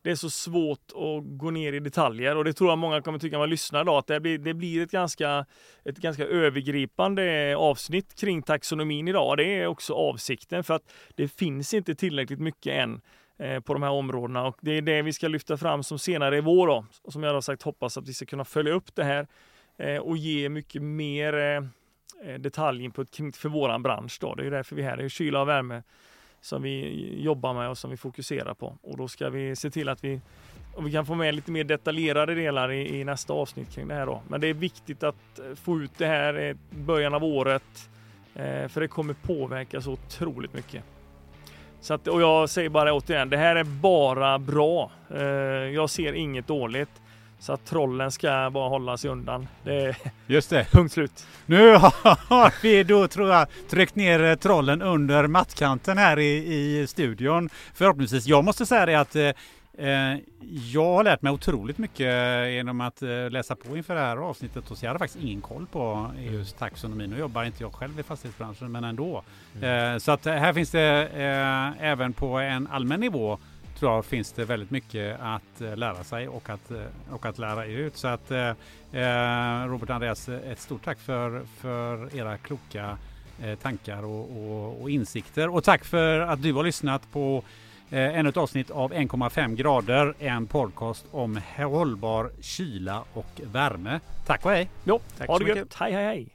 det är så svårt att gå ner i detaljer och det tror jag många kommer tycka när man lyssnar idag att det blir, det blir ett, ganska, ett ganska övergripande avsnitt kring taxonomin idag. Det är också avsikten för att det finns inte tillräckligt mycket än eh, på de här områdena och det är det vi ska lyfta fram som senare i vår då. Och som jag har sagt hoppas att vi ska kunna följa upp det här eh, och ge mycket mer eh, detaljinput för våran bransch. Då. Det är därför vi är här. Det är kyla och värme som vi jobbar med och som vi fokuserar på. Och då ska vi se till att vi, och vi kan få med lite mer detaljerade delar i, i nästa avsnitt kring det här. Då. Men det är viktigt att eh, få ut det här i början av året. Eh, för det kommer påverka så otroligt mycket. Så att, och jag säger bara återigen, det här är bara bra. Eh, jag ser inget dåligt. Så att trollen ska bara hålla sig undan. Det Just det. Punkt slut. Nu har vi då tror jag tryckt ner eh, trollen under mattkanten här i, i studion. Förhoppningsvis. Jag måste säga det att eh, eh jag har lärt mig otroligt mycket genom att läsa på inför det här avsnittet. Och så jag hade faktiskt ingen koll på EUs taxonomi. Nu jobbar inte jag själv i fastighetsbranschen men ändå. Mm. Så att här finns det även på en allmän nivå tror jag finns det väldigt mycket att eh, lära sig och att, eh, och att lära ut. Så att eh, Robert Andreas, ett stort tack för, för era kloka tankar och, och, och, insikter. Och tack för att du har lyssnat på ännu ett avsnitt av 1,5 grader, en podcast om hållbar kyla och värme. Tack och hej! Jo, tack ha det gött! Hej hej hej!